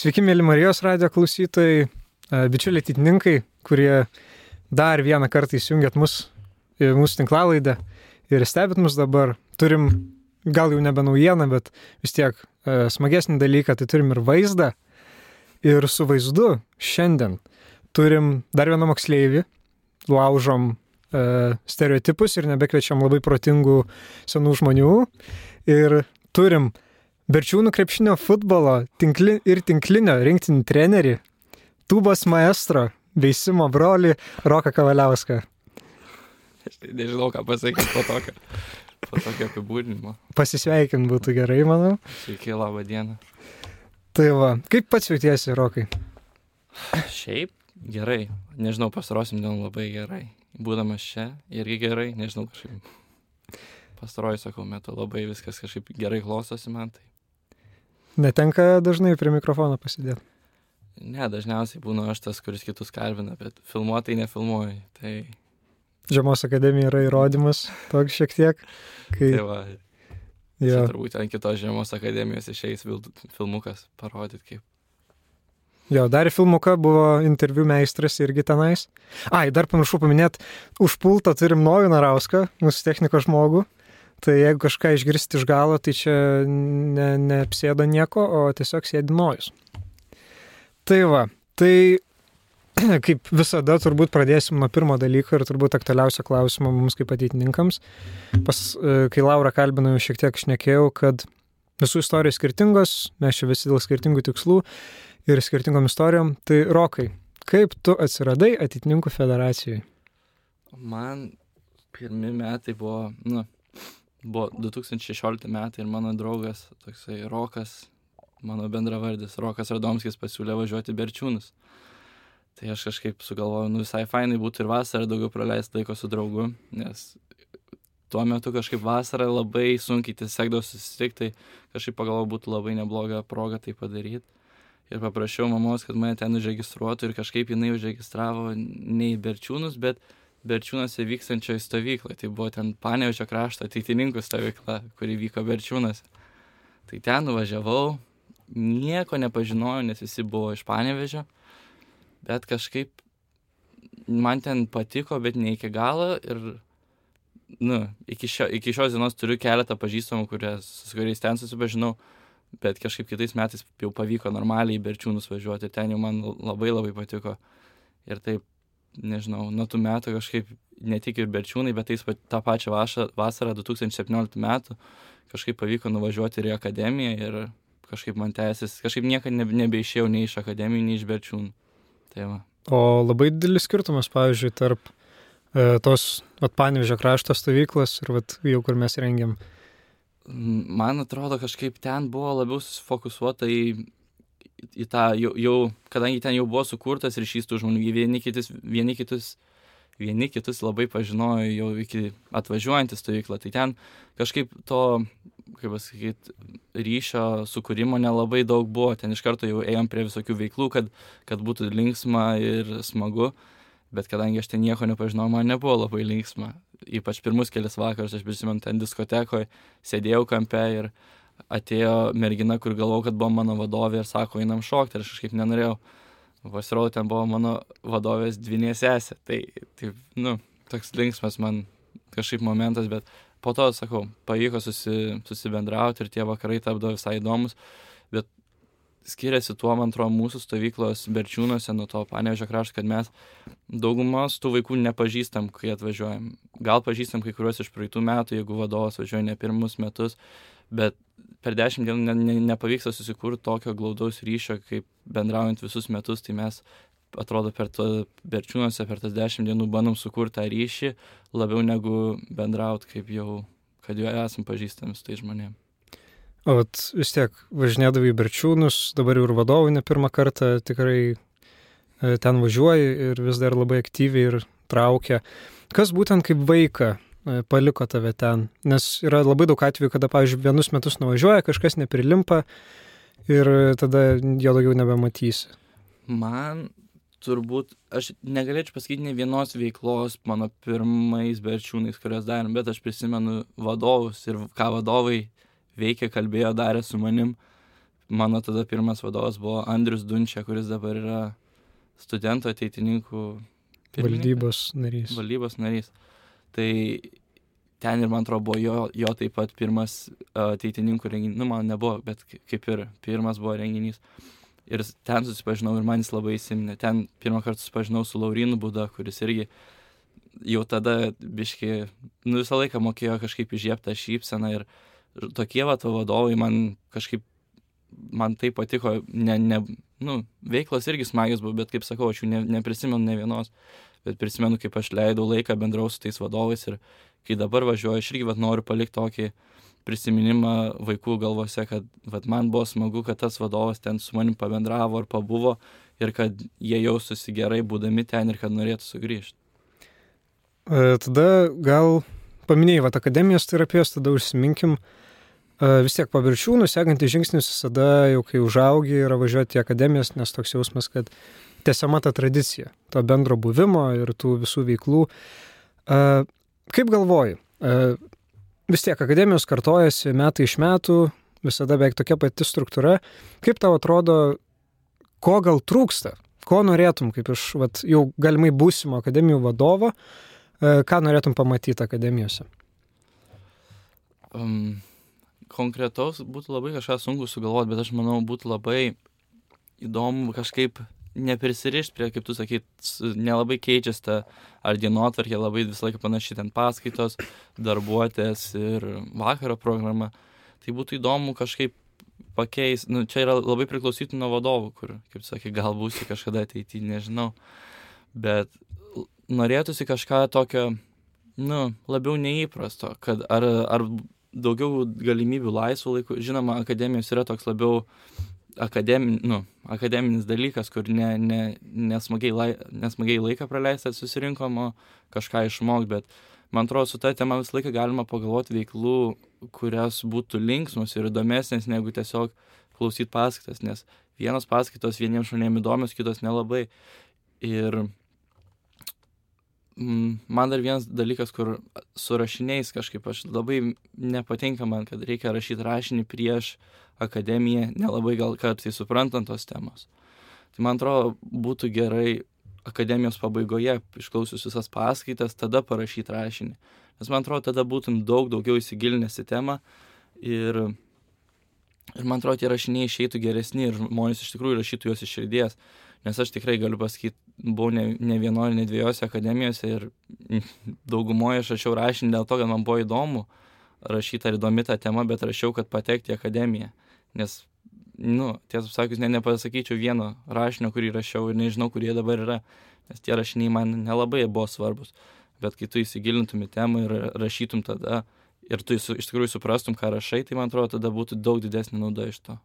Sveiki, mėly Marijos radio klausytojai, e, bičiuliai titininkai, kurie dar vieną kartą įsijungėt mus mūsų tinklalaidę ir stebit mus dabar. Turim, gal jau nebe naujieną, bet vis tiek e, smagesnį dalyką, tai turim ir vaizdą. Ir su vaizdu šiandien turim dar vieną moksleivį, laužom e, stereotipus ir nebekviečiam labai protingų senų žmonių. Ir turim Berčiūnų krepšinio futbolo tinkli ir tinklinio rinktinį trenerį, tubos maestro, veisimo broli Roką Kavaliauską. Aš tai nežinau, ką pasakyti po tokio, po tokio apibūdinimo. Pasisveikint būtų gerai, manau. Sveiki, labą dieną. Tai va, kaip pats jautiesi, Rokai? Šiaip gerai, nežinau, pastarosim dieną labai gerai. Būdamas čia irgi gerai, nežinau, kažkaip pastaroju, sakau, metu labai viskas kažkaip gerai klostosi man. Tai Netenka dažnai prie mikrofono pasidėti. ne, dažniausiai būnu aš tas, kuris kitus kalbina, bet filmuotai nefilmuoju. Tai, Žiemos akademija yra įrodymas toks šiek tiek. Kai, tai va, jo, čia turbūt ant kitos žiemos akademijos išeis filmukas parodyti, kaip. jo, dar filmuką buvo interviu meistras irgi tenais. Ai, dar pamiršau paminėti, už pultą turim Nojų Narauską, mūsų technikos žmogų. Tai jeigu kažką išgirsti iš galo, tai čia ne, neapsėda nieko, o tiesiog sėdi Nojus. Tai va, tai kaip visada turbūt pradėsim nuo pirmo dalyko ir turbūt aktualiausio klausimo mums kaip ateitininkams. Pas, e, kai Laura kalbinau, šiek tiek šnekėjau, kad visų istorijos skirtingos, mes čia visi dėl skirtingų tikslų ir skirtingom istorijom. Tai Rokai, kaip tu atsiradai ateitininkų federacijai? Man pirmi metai buvo, nu, buvo 2016 metai ir mano draugas, toksai Rokas, mano bendravardis, Rokas Radomskis pasiūlė važiuoti Berčiūnus. Tai aš kažkaip sugalvojau, nu visai fainai būtų ir vasarą daugiau praleisti laiko su draugu, nes tuo metu kažkaip vasarą labai sunkiai tiesiog susitikti, tai kažkaip pagalvojau būtų labai nebloga proga tai padaryti. Ir paprašiau mamos, kad mane ten užregistruotų ir kažkaip jinai užregistravo ne į Berčiūnus, bet Berčiūnuose vykstančioje stovykloje. Tai buvo ten Panevežio krašto ateitininkų stovykla, kuri vyko Berčiūnuose. Tai ten nuvažiavau, nieko nepažinojau, nes visi buvo iš Panevežio, bet kažkaip man ten patiko, bet ne iki galo ir, nu, iki, šio, iki šios dienos turiu keletą pažįstamų, kurias, su kuriais ten susipažinau, bet kažkaip kitais metais jau pavyko normaliai į Berčiūnus važiuoti, ten jau man labai labai patiko. Ir taip nežinau, nuo tų metų kažkaip ne tik ir berčiūnai, bet tais, pat- tą pačią vasarą 2017 metų kažkaip pavyko nuvažiuoti ir į akademiją ir kažkaip man tęsis, kažkaip niekada ne, nebeišėjau nei iš akademijų, nei iš berčiūnų. Tai va. O labai didelis skirtumas, pavyzdžiui, tarp e, tos vat, Panevežio krašto stovyklos ir vat, jau kur mes rengiam. Man atrodo, kažkaip ten buvo labiau susifokusuota į, į tą, jau, jau, kadangi ten jau buvo sukurtas ryšys tų žmonių, vieni kitus, vieni kitus, vieni kitus labai pažinojo jau iki atvažiuojant į stovyklą. Tai ten kažkaip to, kaip pasakyti, ryšio sukūrimo nelabai daug buvo. Ten iš karto jau ėjom prie visokių veiklų, kad, kad būtų linksma ir smagu. Bet kadangi aš ten nieko nepažinau, man nebuvo labai linksma. Ypač pirmus kelias vakarus, aš prisimenu, ten diskotekoje sėdėjau kampe ir atėjo mergina, kur galvojau, kad buvo mano vadovė ir sako, einam šokti ir aš kažkaip nenorėjau. Pasirodo, ten buvo mano vadovės dvinė sesė. Tai, tai, nu, toks linksmas man kažkaip momentas, bet po to, sakau, pavyko susi, susibendrauti ir tie vakarai tapdavo visai įdomus. Bet skiriasi tuo, man atrodo, mūsų stovyklos berčiūnuose nuo to panevežio krašto, kad mes daugumos tų vaikų nepažįstam, kai atvažiuojam. Gal pažįstam kai kuriuos iš praeitų metų, jeigu vadovas važiuoja ne pirmus metus, bet per dešimt dienų ne, ne, nepavyksta susikurti tokio glaudaus ryšio, kaip bendraujant visus metus, tai mes, atrodo, per to berčiūnuose, per tas dešimt dienų bandom sukurti tą ryšį labiau negu bendrauti, kaip jau, kad jau esam pažįstami su tai žmonėmis. O vat, vis tiek važinėdavai į Berčiūnus, dabar jau ir vadovai ne pirmą kartą tikrai e, ten važiuoji ir vis dar labai aktyviai ir traukia. Kas būtent kaip vaiką paliko tave ten? Nes yra labai daug atvejų, kada, pavyzdžiui, vienus metus nuvažiuoja, kažkas neprilimpa ir tada jo daugiau nebematysi. Man turbūt, aš negalėčiau pasakyti ne vienos veiklos mano pirmais berčiūnais, kurias darėm, bet aš prisimenu vadovus ir ką vadovai veikė, kalbėjo, darė su manim. mano tada pirmas vadovas buvo Andrius Dunčia, kuris dabar yra studentų ateitininkų pirmininkas. Valdybos narys. Valdybos narys. Tai ten ir man atrodo buvo jo, jo taip pat pirmas ateitininkų renginys, nu man nebuvo, bet kaip ir pirmas buvo renginys. Ir ten susipažinau ir man jis labai įsiminė. Ten pirmą kartą susipažinau su Laurinu Buda, kuris irgi jau tada biški, nu visą laiką mokėjo kažkaip įžieptą šypseną ir tokie va to vadovai man kažkaip, man tai patiko, ne, ne, nu, veiklos irgi smagios buvo, bet kaip sakau, aš jų ne, neprisimenu ne vienos, bet prisimenu, kaip aš leidau laiką bendrau su tais vadovais ir kai dabar važiuoju, aš irgi vat, noriu palikti tokį prisiminimą vaikų galvose, kad vat, man buvo smagu, kad tas vadovas ten su manim pabendravo ar pabuvo ir kad jie jaustųsi gerai būdami ten ir kad norėtų sugrįžti. E, Tada gal paminėjai, va, akademijos terapijos, tada užsiminkim. E, Vis tiek paviršiūnų, sekantis žingsnis visada, jau kai užaugi, yra važiuoti į akademijas, nes toks jausmas, kad tęsiama ta tradicija, to bendro buvimo ir tų visų veiklų. Kaip galvoji, vis tiek akademijos kartojasi metai iš metų, visada beveik tokia pati struktūra. Kaip tau atrodo, ko gal trūksta? Ko norėtum, kaip iš vat, jau galimai būsimo akademijų vadovo, ką norėtum pamatyti akademijose? Um, konkretaus būtų labai kažką sunku sugalvoti, bet aš manau būtų labai įdomu kažkaip neprisirišti prie, kaip tu sakyt, nelabai keičiasi ta ar dienotvarkė, labai visą laiką panaši ten paskaitos, darbuotės ir vakaro programa. Tai būtų įdomu kažkaip pakeis, nu, čia yra labai priklausyti nuo vadovų, kur, kaip sakė, gal būsi kažkada ateityje, nežinau. Bet norėtųsi kažką tokio, nu, labiau neįprasto, kad ar, ar daugiau galimybių laisvų laikų. Žinoma, akademijos yra toks labiau akademin, nu, akademinis dalykas, kur ne, ne, nesmagiai, lai, nesmagiai laiką praleisti susirinkom, o kažką išmokti, bet man atrodo, su ta tema visą laiką galima pagalvoti veiklų, kurios būtų linksmos ir įdomesnės negu tiesiog klausyti paskaitas, nes vienos paskaitos vieniems žmonėms įdomios, kitos nelabai. Ir man dar vienas dalykas, kur su rašiniais kažkaip aš labai nepatinka man, kad reikia rašyti rašinį prieš akademiją, nelabai gal kartais suprantant tos temos. Tai man atrodo, būtų gerai akademijos pabaigoje, išklausius visas paskaitas, tada parašyti rašinį. Nes man atrodo, tada būtum daug daugiau įsigilinęs į temą ir, ir man atrodo, tie rašiniai išeitų geresni ir žmonės iš tikrųjų rašytų juos iš širdies. Nes aš tikrai galiu pasakyti, buvau ne, ne vienoje, ne dviejose akademijose ir daugumoje aš rašiau rašinį dėl to, kad man buvo įdomu rašyti ar įdomi ta tema, bet rašiau, kad patekti į akademiją. Nes, nu, tiesą pasakius, ne, nepasakyčiau vieno rašinio, kurį rašiau ir nežinau, kur jie dabar yra, nes tie rašiniai man nelabai buvo svarbus. Bet kai tu įsigilintum į temą ir rašytum tada ir tu iš tikrųjų suprastum, ką rašai, tai man atrodo, tada būtų daug didesnė nauda iš to.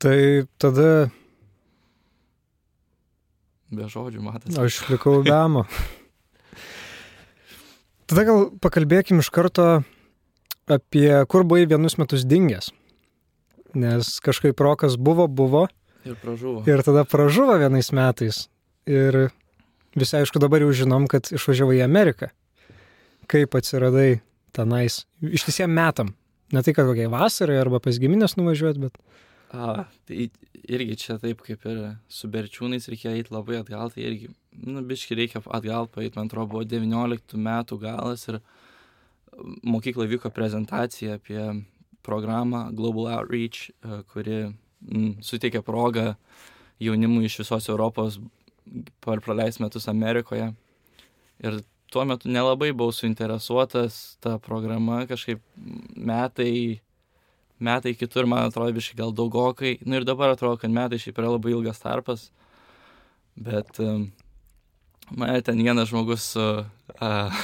Tai tada Be žodžių, matas. aš likau damo. Tada gal pakalbėkim iš karto apie kur buvai vienus metus dingęs. Nes kažkaip rokas buvo, buvo Ir pražuvo. ir tada pražuvo vienais metais. Ir visi aišku dabar jau žinom, kad išvažiavai į Ameriką. Kaip atsiradai tenais ištisiem metam. Ne tai, kad kokiai vasarai arba pas giminės nuvažiuot, bet A, tai irgi čia taip kaip ir su berčiūnais reikia eiti labai atgal, tai irgi, nu, biški reikia atgal paeiti, man atrodo, buvo 19 metų galas ir mokykloje vyko prezentacija apie programą Global Outreach, e, kuri mm, suteikia progą jaunimui iš visos Europos par praleis metus Amerikoje. Ir tuo metu nelabai buvau suinteresuotas tą programą, kažkaip metai metai kitur, man atrodo, biškai gal daugokai. Nu ir dabar atrodo, kad metai šiaip yra labai ilgas tarpas. Bet um, mane ten vienas žmogus uh, uh,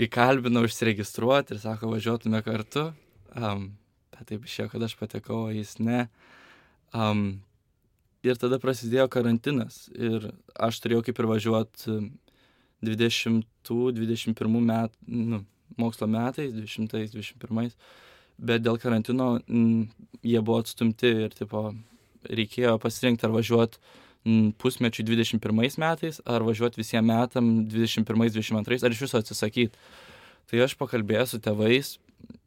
įkalbino užsiregistruoti ir sako, važiuotume kartu. Um, bet taip išėjo, kad aš patekau, o jis ne. Um, ir tada prasidėjo karantinas. Ir aš turėjau kaip ir važiuoti 20-21 metų, nu, mokslo metais, 20-21, bet dėl karantino m, jie buvo atstumti ir tipo, reikėjo pasirinkti ar važiuoti pusmečiui 21 metais, ar važiuoti visiems metam 21-22, ar iš viso atsisakyti. Tai aš pakalbėjau su tėvais,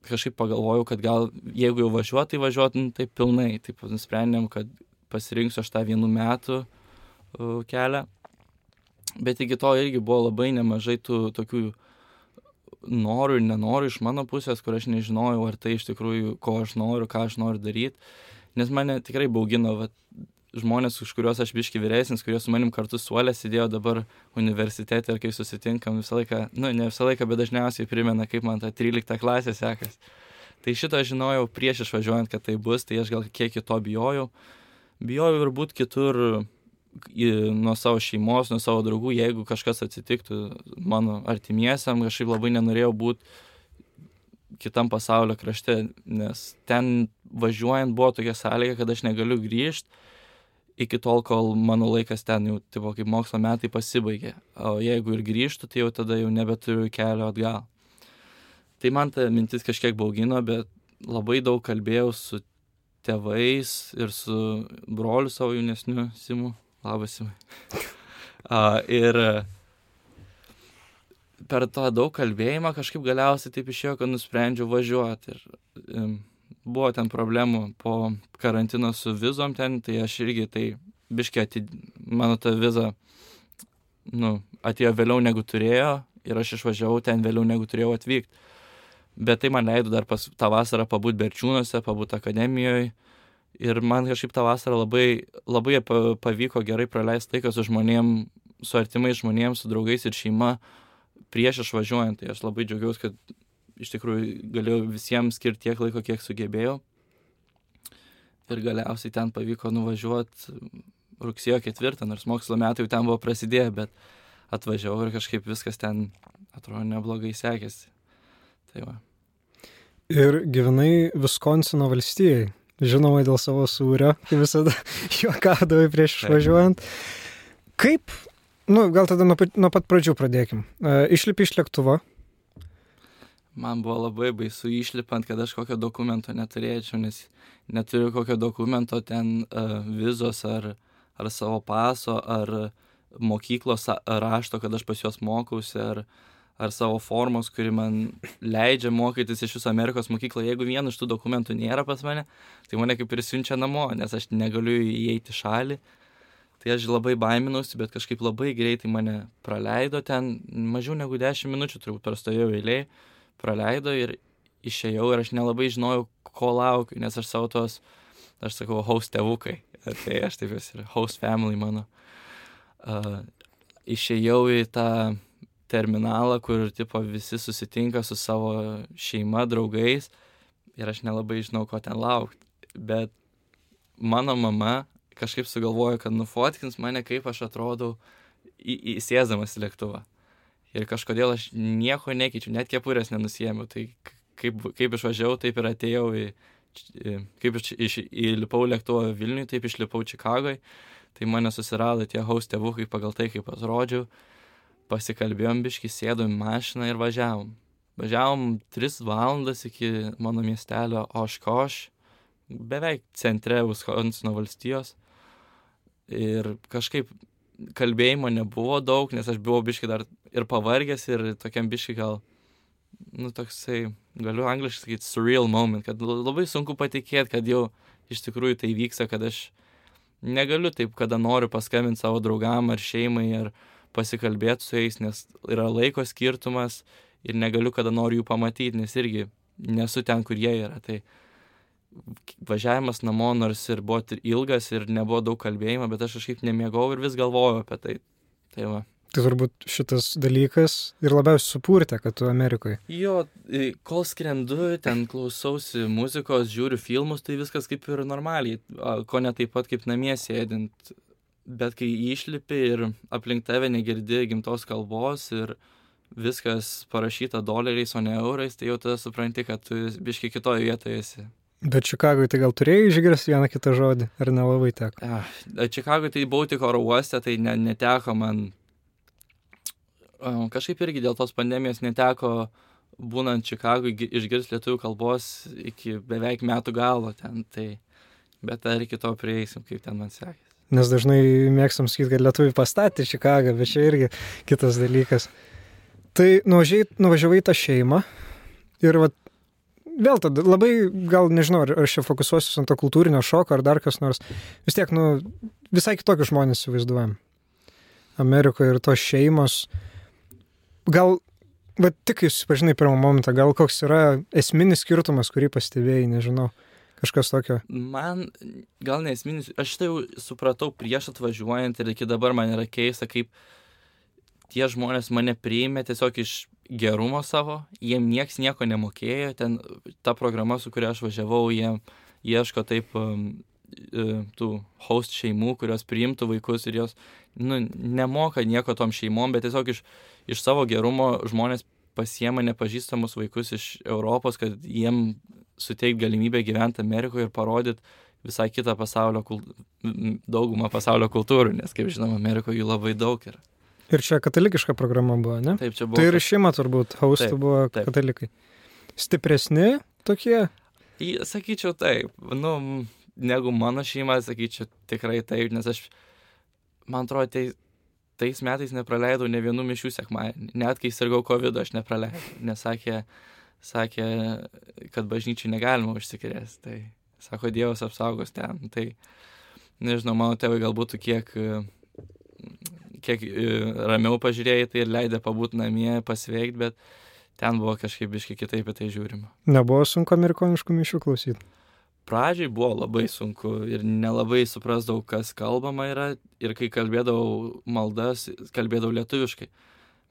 kažkaip pagalvojau, kad gal jeigu jau važiuot, tai važiuot nu, taip pilnai. Taip nusprendėm, kad pasirinksiu aš tą vienų metų uh, kelią. Bet iki to irgi buvo labai nemažai tų tokių norų ir nenorų iš mano pusės, kur aš nežinojau, ar tai iš tikrųjų, ko aš noriu, ką aš noriu daryti. Nes mane tikrai baugino vat, žmonės, už kuriuos aš biški vyresnis, kurie su manim kartu suolė sėdėjo dabar universitete ir kai susitinkam visą laiką, nu ne visą laiką, bet dažniausiai primena, kaip man ta 13 klasė sekas. Tai šitą žinojau prieš išvažiuojant, kad tai bus, tai aš gal kiek kito bijojau. Bijojau ir būti kitur nuo savo šeimos, nuo savo draugų, jeigu kažkas atsitiktų mano artimiesiam, kažkaip labai nenorėjau būti kitam pasaulio krašte, nes ten važiuojant buvo tokia sąlyga, kad aš negaliu grįžti iki tol, kol mano laikas ten jau, tipo, kaip mokslo metai pasibaigė. O jeigu ir grįžtų, tai jau tada jau nebeturiu kelio atgal. Tai man ta mintis kažkiek baugino, bet labai daug kalbėjau su tėvais ir su broliu savo jaunesniu Simu. Labas, uh, ir per tą daug kalbėjimą kažkaip galiausiai taip išėjo, kad nusprendžiau važiuoti. Ir um, buvo ten problemų po karantino su vizom ten, tai aš irgi tai biškiai atid... mano ta viza, nu, atėjo vėliau negu turėjo ir aš išvažiavau ten vėliau negu turėjau atvykti. Bet tai man leido dar pas tą vasarą pabūti Berčiūnuose, pabūti akademijoje. Ir man kažkaip tą vasarą labai, labai pavyko gerai praleisti laiką su žmonėm, su artimais žmonėms, su draugais ir šeima prieš išvažiuojant. Tai aš labai džiaugiausi, kad iš tikrųjų galėjau visiems skirti tiek laiko, kiek sugebėjau. Ir galiausiai ten pavyko nuvažiuoti rugsėjo ketvirtą, nors mokslo metai jau ten buvo prasidėję, bet atvažiavau ir kažkaip viskas ten atrodo neblogai sekėsi. Tai va. Ir gyvenai Viskonsino valstijai, žinoma dėl savo sūrio, kaip visada juokadavai prieš išvažiuojant. Kaip, nu, gal tada nuo, nuo pat pradžių pradėkim. Uh, išlipi iš lėktuvo, man buvo labai baisu išlipant, kad aš kokio dokumento neturėčiau, nes neturiu kokio dokumento ten uh, vizos ar, ar savo paso, ar mokyklos rašto, kad aš pas juos mokausi, ar, ar savo formos, kuri man leidžia mokytis iš viso Amerikos mokyklo. Jeigu vieno iš tų dokumentų nėra pas mane, tai mane kaip ir siunčia namo, nes aš negaliu įeiti šalį. Tai aš labai baiminausi, bet kažkaip labai greitai mane praleido ten, mažiau negu 10 minučių turbūt prastovėjau eilėje praleido ir išėjau ir aš nelabai žinojau, ko laukiu, nes aš savo tos, aš sakau, host tėvukai, tai aš taip vis ir host family mano. Uh, išėjau į tą terminalą, kur tipo visi susitinka su savo šeima, draugais ir aš nelabai žinau, ko ten laukti. Bet mano mama kažkaip sugalvojo, kad nufotkins mane, kaip aš atrodau įsėsdamas į lėktuvą ir kažkodėl aš nieko nekeičiu, net kepurės nenusijėmiau. Tai kaip, kaip išvažiavau, taip ir atėjau į, kaip iš, iš, įlipau lėktuvą Vilniui, taip išlipau Čikagoje. Tai mane susirado tie haus tėvukai pagal tai, kaip atrodžiau. Pasikalbėjom biški, sėdom į mašiną ir važiavom. Važiavom 3 valandas iki mano miestelio Oškoš, beveik centre Wisconsino valstijos. Ir kažkaip kalbėjimo nebuvo daug, nes aš buvau biški dar ir pavargęs, ir tokiam biški gal, nu, toksai, galiu angliškai sakyti, surreal moment, kad labai sunku patikėti, kad jau iš tikrųjų tai vyksta, kad aš negaliu taip, kada noriu paskambinti savo draugam ar šeimai, ar pasikalbėti su jais, nes yra laiko skirtumas ir negaliu kada noriu jų pamatyti, nes irgi nesu ten, kur jie yra. Tai važiavimas namo, nors ir buvo ilgas ir nebuvo daug kalbėjimo, bet aš kažkaip nemėgau ir vis galvojau apie tai. Tai va. Tai turbūt šitas dalykas ir labiausiai supurtė, kad tu Amerikoje. Jo, kol skrendu, ten klausausi muzikos, žiūriu filmus, tai viskas kaip ir normaliai, ko ne taip pat kaip namie sėdint. Bet kai išlipi ir aplink tave negirdi gimtos kalbos ir viskas parašyta doleriais, o ne eurais, tai jau tada supranti, kad tu biški kitoje vietoje esi. Bet Čikagoje tai gal turėjai išgirsti vieną kitą žodį, ar nelabai teko? Čikagoje tai buvau tik oro uoste, tai ne, neteko man. Kažkaip irgi dėl tos pandemijos neteko, būnant Čikagoje, išgirsti lietuvių kalbos iki beveik metų galo ten. Tai, bet dar iki to prieisim, kaip ten man sekėsi. Nes dažnai mėgstam sakyti, kad lietuvių pastatė Čikagą, bet čia irgi kitas dalykas. Tai nuvažiavai, nuvažiavai tą šeimą ir vat, vėl tada labai, gal nežinau, ar aš čia fokusuosiu ant to kultūrinio šoko ar dar kas nors. Vis tiek, nu, visai kitokius žmonės įsivaizduojam. Amerikoje ir tos šeimos. Gal, va tik kai susipažinai pirmą momentą, gal koks yra esminis skirtumas, kurį pastebėjai, nežinau. Kažkas tokio. Man gal nesminis, aš tai jau supratau prieš atvažiuojant ir iki dabar man yra keista, kaip tie žmonės mane priėmė tiesiog iš gerumo savo, jiem nieks nieko nemokėjo, ten ta programa, su kuria aš važiavau, jie ieško taip um, e, tų host šeimų, kurios priimtų vaikus ir jos nu, nemoka nieko tom šeimom, bet tiesiog iš, iš savo gerumo žmonės pasiema nepažįstamus vaikus iš Europos, kad jiem suteikti galimybę gyventi Amerikoje ir parodyti visai kitą pasaulio, daugumą pasaulio kultūrų, nes, kaip žinom, Amerikoje jų labai daug yra. Ir čia katalikiška programa buvo, ne? Taip, čia buvo. Tai ir šeima turbūt, haustų buvo taip. katalikai. Stipresni tokie? Sakyčiau taip, nu, negu mano šeima, sakyčiau tikrai taip, nes aš, man atrodo, tai, tais metais nepraleidau ne vienų mišių sekmadienį. Net kai sirgau COVID, aš nepraleidau, nes sakė, kad bažnyčiai negalima užsikrėsti. Tai sako, Dievas apsaugos ten. Tai nežinau, mano tėvai galbūt kiek, kiek e, ramiau pažiūrėjai, tai ir leidė pabūti namie, pasveikti, bet ten buvo kažkaip biškai kitaip į tai žiūrima. Nebuvo sunku amerikoniškų mišių klausyti. pradžiai buvo labai sunku ir nelabai suprasdavau, kas kalbama yra ir kai kalbėdavau maldas, kalbėdavau lietuviškai.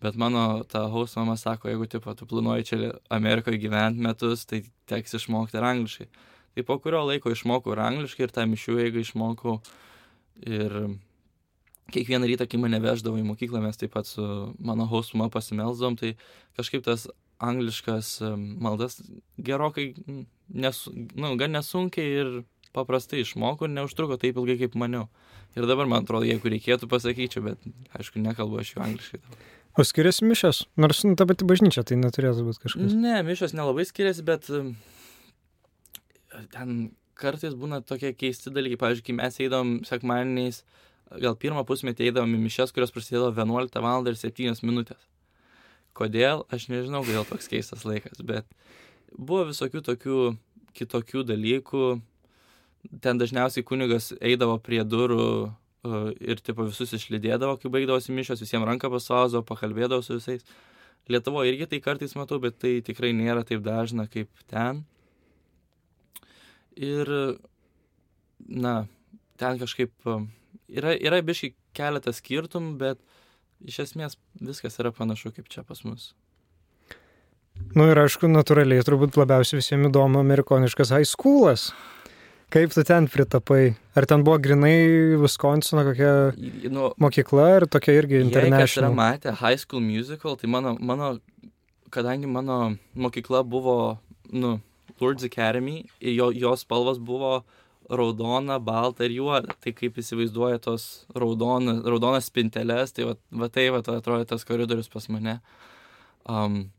Bet mano ta haus mama sako, jeigu tipo, tu planuoji čia Amerikoje gyventi metus, tai teks išmokti ir angliškai. Tai po kurio laiko išmokau ir angliškai ir tą mišių, jeigu išmokau. Ir kiekvieną rytą, kai mane veždavo į mokyklą, mes taip pat su mano haus mama pasimelzdom, tai kažkaip tas angliškas maldas gerokai, nes, nu, gan nesunkiai ir paprastai išmokau ir neužtruko taip ilgai, kaip maniau. Ir dabar, man atrodo, jeigu reikėtų pasakyčiau, bet aišku, nekalbu aš jų angliškai. O skiriasi mišės? Nors nu, ta pati bažnyčia tai neturėtų būti kažkas. Ne, mišos nelabai skiriasi, bet em, ten kartais būna tokie keisti dalykai. Pavyzdžiui, kai mes eidom sekmadieniais, gal pirmą pusmetį eidom į mišes, kurios prasidėjo 11 val. ir 7 minutės. Kodėl, aš nežinau, kodėl toks keistas laikas, bet buvo visokių tokių kitokių dalykų. Ten dažniausiai kunigas eidavo prie durų ir tipo visus išlydėdavo, kai baigdavosi mišios, visiems ranką pasausdavo, pakalbėdavo su visais. Lietuvoje irgi tai kartais matau, bet tai tikrai nėra taip dažna kaip ten. Ir, na, ten kažkaip yra, yra biškai keletas skirtumų, bet iš esmės viskas yra panašu kaip čia pas mus. Nu ir aišku, natūraliai turbūt labiausiai visiems įdomu amerikoniškas high schoolas. Kaip tu ten pritapai? Ar ten buvo grinai Wisconsino kokia Y- Nu, mokykla ir tokia irgi Jei kas yra matę High School Musical, tai mano, mano kadangi mano mokykla buvo, nu, Lourdes Academy, ir jo, jos spalvos buvo raudona, balta ir juoda. Tai kaip įsivaizduoja tos raudona, raudonas spinteles, tai va, va tai va, atrodo tas koridorius pas mane. Um,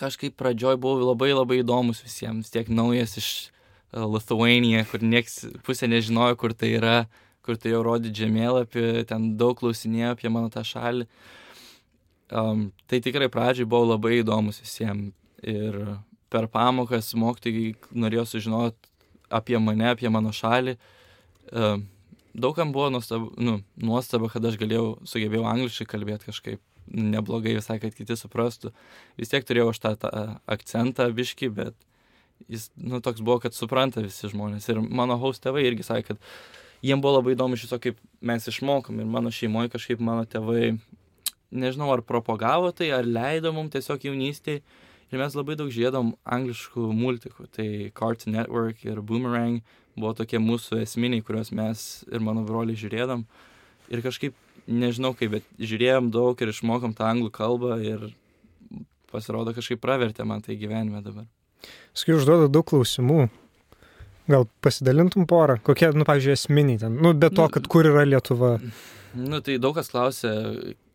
kažkaip pradžioj buvo labai labai įdomus visiems, tiek naujas iš Lithuania, kur nieks pusė nežinojo, kur tai yra, kur tai jau rodė žemėlapį, ten daug klausinėjo apie mano tą šalį. Um, tai tikrai pradžioj buvo labai įdomus visiems. Ir per pamokas mokytojai norėjo sužinoti apie mane, apie mano šalį. Um, daugam buvo nuostabu, nu, nuostaba, kad aš galėjau, sugebėjau angliškai kalbėti kažkaip neblogai visai, kad kiti suprastų. Vis tiek turėjau aš tą, tą akcentą biški, bet jis, nu, toks buvo, kad supranta visi žmonės. Ir mano haus tėvai irgi sakė, kad jiem buvo labai įdomu iš viso, kaip mes išmokom. Ir mano šeimoje kažkaip mano tėvai, nežinau, ar propagavo tai, ar leido mums tiesiog jaunystėje. Ir mes labai daug žiedom angliškų multikų. Tai Cartoon Network ir Boomerang buvo tokie mūsų esminiai, kuriuos mes ir mano broliai žiūrėdom. Ir kažkaip, nežinau kaip, bet žiūrėjom daug ir išmokom tą anglų kalbą ir pasirodo kažkaip pravertė man tai gyvenime dabar. Skai užduoda daug klausimų. Gal pasidalintum porą? Kokie, nu, pavyzdžiui, esminiai ten? Nu, be to, Nu, kad kur yra Lietuva. Nu, tai daug kas klausė,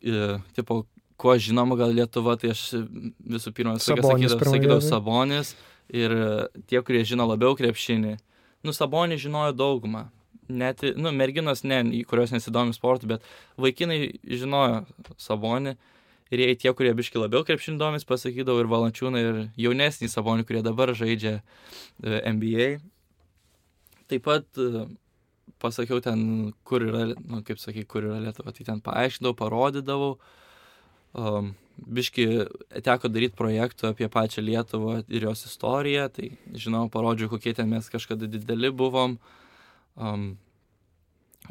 e, tipo, kuo žinoma gal Lietuva, tai aš visų pirma sakydavau, sakydavau. Sabonis ir e, tie, kurie žino labiau krepšinį. Nu, Sabonis žinojo daugumą. Net, nu, merginos ne, kurios nesidomi sportu, bet vaikinai žinojo Sabonį. Ir jei tie, kurie biški labiau krepšindomis, pasakydavau ir Valančiūną, ir jaunesnį Sabonį, kurie dabar žaidžia e, NBA. Taip pat e, pasakiau ten, kur yra, nu, kaip sakai, kur yra Lietuva, tai ten paaiškinau, parodydavau. Um, biški teko daryti projektų apie pačią Lietuvą ir jos istoriją, tai žinau, parodžiau, kokie ten mes kažkada dideli buvom. Um,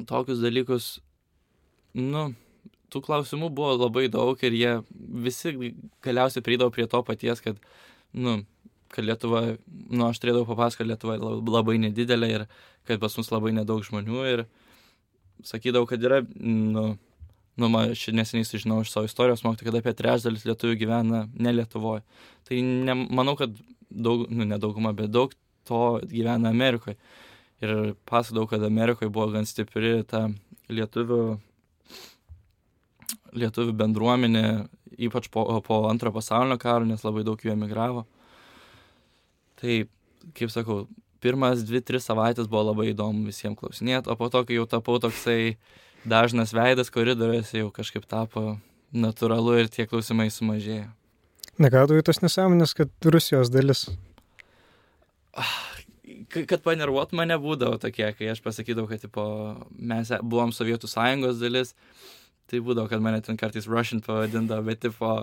tokius dalykus, nu, tų klausimų buvo labai daug ir jie visi galiausiai prieidavo prie to paties, kad, nu, kad Lietuva, nu, aš turėdavau papasakoti, kad Lietuva labai nedidelė ir kad pas mus labai nedaug žmonių ir sakydavau, kad yra, nu, nu, aš neseniai sužinau iš savo istorijos mokytojų, kad apie trečdalis lietuvių gyvena ne Lietuvoje. Tai ne, manau, kad daug, nu, nedauguma, bet daug to gyvena Amerikoje. Ir pasakodavau, kad Amerikoje buvo gan stipri ta lietuvių lietuvių bendruomenė, ypač po, po antrojo pasaulinio karo, nes labai daug jų emigravo. Tai, kaip sakau, pirmas dvi, tris savaitės buvo labai įdomu visiems klausinėti, o po to, kai jau tapau toksai dažnas veidas koridoriuose, jau kažkaip tapo natūralu ir tie klausimai sumažėjo. Negadavai tos nesąmonės, kad Rusijos dalis. Kad panervuot mane būdavo tokie, kai aš pasakydavau, kad tipo, mes buvom Sovietų sąjungos dalis, tai būdavo, kad mane ten kartais Russian pavadindavo, bet tipo,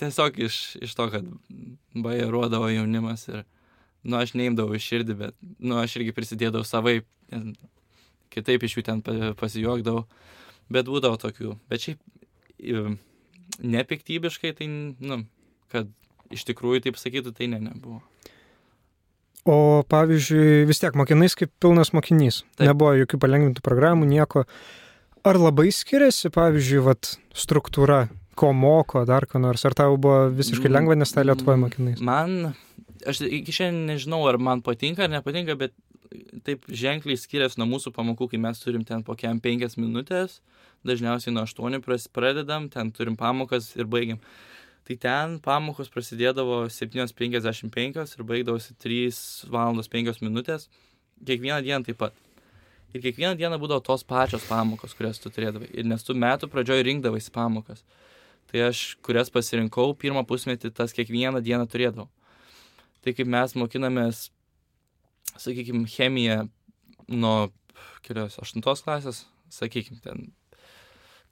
tiesiog iš, iš to, kad bajeruodavo jaunimas ir, nu, aš neimdavau iš širdį, bet, nu, aš irgi prisidėdavau savai, kitaip iš jų ten pasijuokdavau, bet būdavo tokių. Bet šiaip nepiktybiškai, tai, nu, kad iš tikrųjų taip sakytų, tai ne, nebuvo. O pavyzdžiui, vis tiek mokinais kaip pilnas mokinys. Taip. Nebuvo jokių palengvintų programų, nieko. Ar labai skiriasi, pavyzdžiui, vat, struktūra, ko moko, dar ko nors, ar tau buvo visiškai mm, lengva, nes tą Lietuvoje mokinais? Man, aš iki šiandien nežinau, ar man patinka ar nepatinka, bet taip ženkliai skiriasi nuo mūsų pamokų, kai mes turim ten po kiam penkias minutės, dažniausiai nuo aštuonių pradedam, ten turim pamokas ir baigiam. Tai ten pamokos prasidėdavo 7.55 ir baigdavosi 3 valandos 5 minutės, kiekvieną dieną taip pat. Ir kiekvieną dieną būdavo tos pačios pamokos, kurias tu turėdavai. Ir nes tu metų pradžioj rinkdavaisi pamokas. Tai aš, kurias pasirinkau, pirmą pusmetį tas kiekvieną dieną turėdavau. Tai kaip mes mokinamės, sakykime, chemiją nuo kelios aštuntos klasės, sakykime, ten.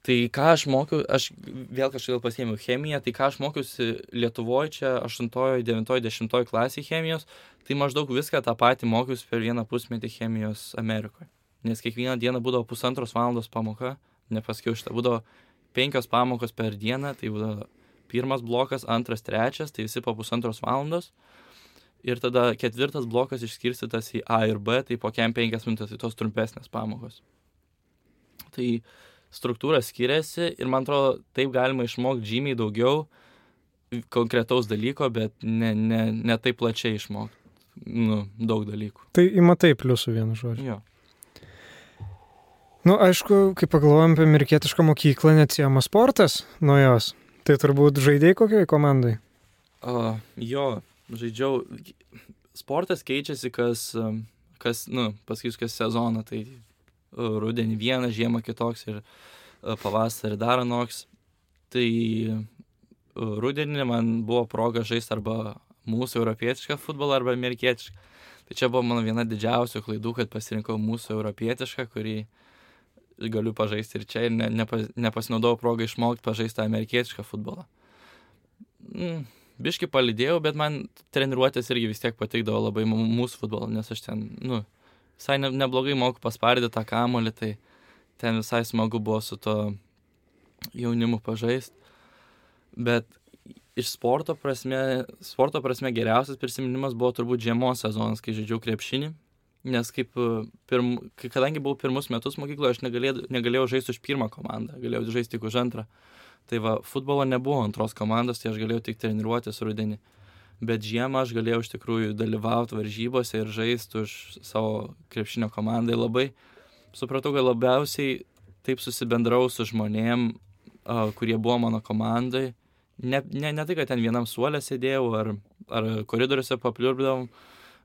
Tai ką aš mokiau, aš vėl kažkaip pasiėmiau chemiją, tai ką aš mokiausi Lietuvoje čia 8, 9, 10 klasė chemijos, tai maždaug viską tą patį mokiausi per vieną pusmetį chemijos Amerikoje nes kiekvieną dieną būdavo pusantros valandos pamoka, nepasakiau šitą, būdavo penkios pamokos per dieną, tai būdavo pirmas blokas, antras, trečias, tai visi po pusantros valandos. Ir tada ketvirtas blokas išskirstytas į A ir B, tai po kem penkias minutės, tai tos trumpesnės pamokos. Tai struktūra skiriasi ir man atrodo, taip galima išmokti žymiai daugiau konkretaus dalyko, bet ne, ne, ne taip plačiai išmokti nu, daug dalykų. Tai įmatai pliusų vienu žodžiu. Jo. Nu, aišku, kai pagalvojam apie amerikietišką mokyklą, neatsiejama sportas nuo jos. Tai turbūt žaidėjai kokiai komandai? Uh, jo, žaidžiau. Sportas keičiasi kas, kas nu, pasakysiu, kas sezoną. Tai rudenį vienas, žiemą kitoks ir pavasarį dar anoks. Tai rudenį man buvo proga žaisti arba mūsų europietišką futbolą, arba amerikietišką. Tai čia buvo mano viena didžiausių klaidų, kad pasirinkau mūsų europietišką, kurį uh, galiu pažaisti ir čia ir ne, nepa, nepasinaudojau progą išmokti pažaisti tą amerikietišką futbolą. Mm, biški palidėjau, bet man treniruotės irgi vis tiek patikdavo labai mūsų futbolą, nes aš ten, nu, visai ne, neblogai moku paspardyti tą kamolį, tai ten visai smagu buvo su to jaunimu pažaisti. Bet iš sporto prasme, sporto prasme geriausias prisiminimas buvo turbūt žiemos sezonas, kai žaidžiau krepšinį nes kaip e, pirm, kadangi buvau pirmus metus mokykloje, aš negalėjau, negalėjau žaisti už pirmą komandą, galėjau žaisti tik už antrą. Tai va, futbolo nebuvo antros komandos, tai aš galėjau tik treniruotis rudenį. Bet žiemą aš galėjau iš tikrųjų dalyvauti varžybose ir žaisti už savo krepšinio komandą. Labai supratau, kad labiausiai taip susibendrau su žmonėm, kurie buvo mano komandai. Ne, ne, ne tai, kad ten vienam suolė sėdėjau ar, ar koridoriuose papliurbdavom,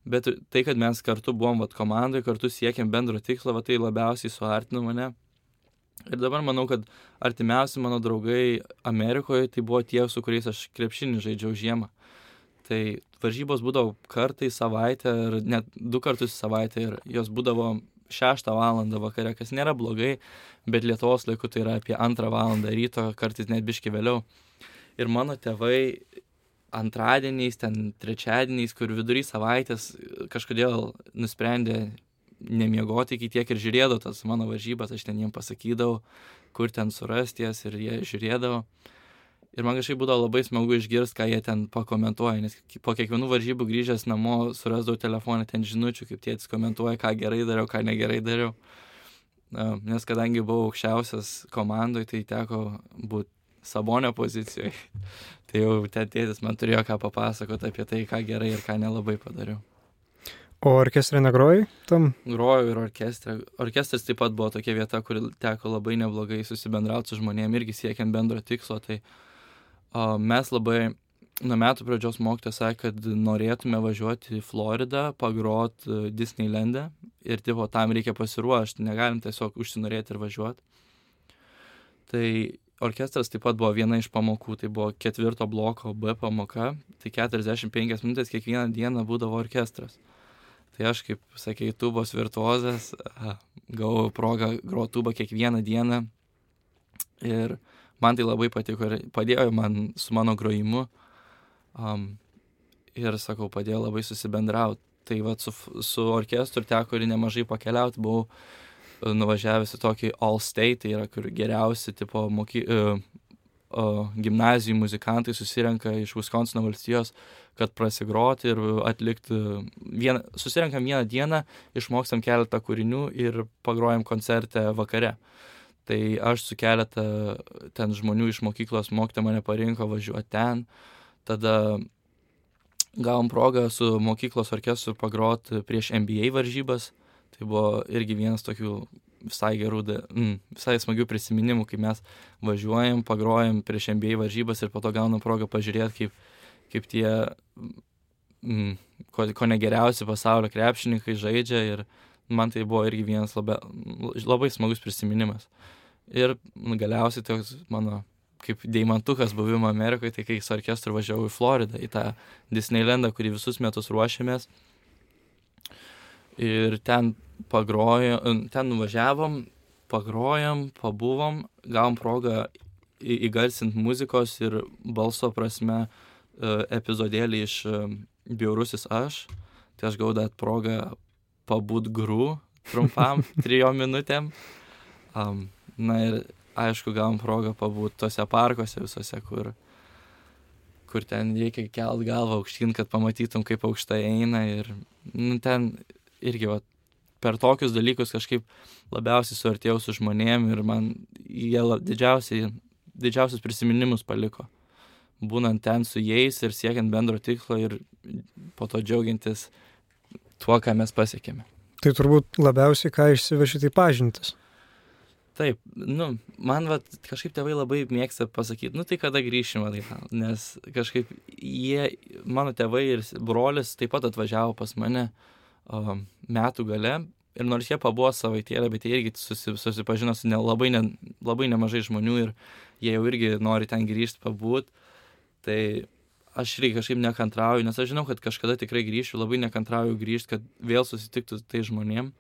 bet tai, kad mes kartu buvom vat, komandai, kartu siekėm bendro tikslo, va, tai labiausiai suartino mane. Ir dabar manau, kad artimiausi mano draugai Amerikoje tai buvo tie, su kuriais aš krepšinį žaidžiau žiemą. Tai varžybos būdavo kartą į savaitę ir net du kartus savaitę ir jos būdavo 6 valandą vakare, kas nėra blogai, bet Lietuvos laiku tai yra apie 2 valandą ryto, kartais net biški vėliau. Ir mano tėvai antradieniais, ten trečiadieniais, kur vidury savaitės kažkodėl nusprendė nemiegoti iki tiek ir žiūrėdavo tas mano varžybas, aš ten jiem pasakydavau, kur ten surasti jas ir jie žiūrėdavo. Ir man kažkaip būdavo labai smagu išgirsti, ką jie ten pakomentuoja, nes po kiekvienų varžybų grįžęs namo surasdavau telefoną ten žinučių, kaip tėtis komentuoja, ką gerai dariau, ką negerai dariau. Nes kadangi buvau aukščiausias komandoje, tai teko būti sabonio pozicijoje. tai jau ten tėtis man turėjo ką papasakoti apie tai, ką gerai ir ką nelabai padariau. O orkestrė negrojai tam? Grojau ir orkestrė. Orkestras taip pat buvo tokia vieta, kur teko labai neblogai susibendrauti su žmonėmis, irgi siekiant bendro tikslo. Tai o, mes labai nuo metų pradžios mokytojas sakė, kad norėtume važiuoti į Floridą, pagrot e, Disneyland'e ir tipo, tam reikia pasiruošti, negalim tiesiog užsinorėti ir važiuoti. Tai orkestras taip pat buvo viena iš pamokų, tai buvo ketvirto bloko B pamoka, tai 45 minutės kiekvieną dieną būdavo orkestras. Tai aš, kaip sakė, tubos virtuozas, gavau progą groti tubą kiekvieną dieną. Ir man tai labai patiko ir padėjo man su mano grojimu. Um, ir, sakau, padėjo labai susibendrauti. Tai va su, su orkestru teko ir nemažai pakeliauti. Buvau nuvažiavęs į tokį All State, tai yra kur geriausi tipo moky, uh, uh, gimnazijų muzikantai susirenka iš Wisconsin valstijos kad prasigroti ir atlikti vieną, susirenkam vieną dieną, išmokstam keletą kūrinių ir pagrojam koncerte vakare. Tai aš su keletą ten žmonių iš mokyklos mokytė mane parinko važiuoti ten, tada gavom progą su mokyklos orkestru pagroti prieš NBA varžybas, tai buvo irgi vienas tokių visai gerų, mm, visai smagių prisiminimų, kai mes važiuojam, pagrojam prieš NBA varžybas ir po to gaunam progą pažiūrėti, kaip kaip tie, mm, ko, ko negeriausi pasaulio krepšininkai žaidžia ir man tai buvo irgi vienas labai, labai smagus prisiminimas. Ir galiausiai toks mano kaip deimantukas buvimo Amerikoje, tai kai su orkestru važiavau į Floridą, į tą Disneylandą, kurį visus metus ruošiamės. Ir ten pagrojom, ten nuvažiavom, pagrojom, pabuvom, gavom progą įgarsinti muzikos ir balso prasme E, epizodėlį iš e, Bjaurusis aš, tai aš gavau dar progą pabūt grų trumpam, trijom minutėm. Um, na ir aišku, gavom progą pabūt tose parkuose visose, kur, kur ten reikia kelt galvą aukštyn, kad pamatytum, kaip aukštai eina. Ir nu, ten irgi va, per tokius dalykus kažkaip labiausiai suartėjau su žmonėm ir man jie didžiausiai, didžiausius prisiminimus paliko būnant ten su jais ir siekiant bendro tikslo ir po to džiaugiantis tuo, ką mes pasiekėme. Tai turbūt labiausiai ką išsiveši tai pažintis. Taip, nu, man va, kažkaip tėvai labai mėgsta pasakyti, nu tai kada grįšim atgal, nes kažkaip jie, mano tėvai ir brolis taip pat atvažiavo pas mane o, metų gale ir nors jie pabuvo savaitėlę, bet jie irgi susi, susipažino su ne, labai, ne, labai nemažai žmonių ir jie jau irgi nori ten grįžti pabūt. Tai aš irgi kažkaip nekantrauju, nes aš žinau, kad kažkada tikrai grįšiu, labai nekantrauju grįžti, kad vėl susitiktų tai žmonėm.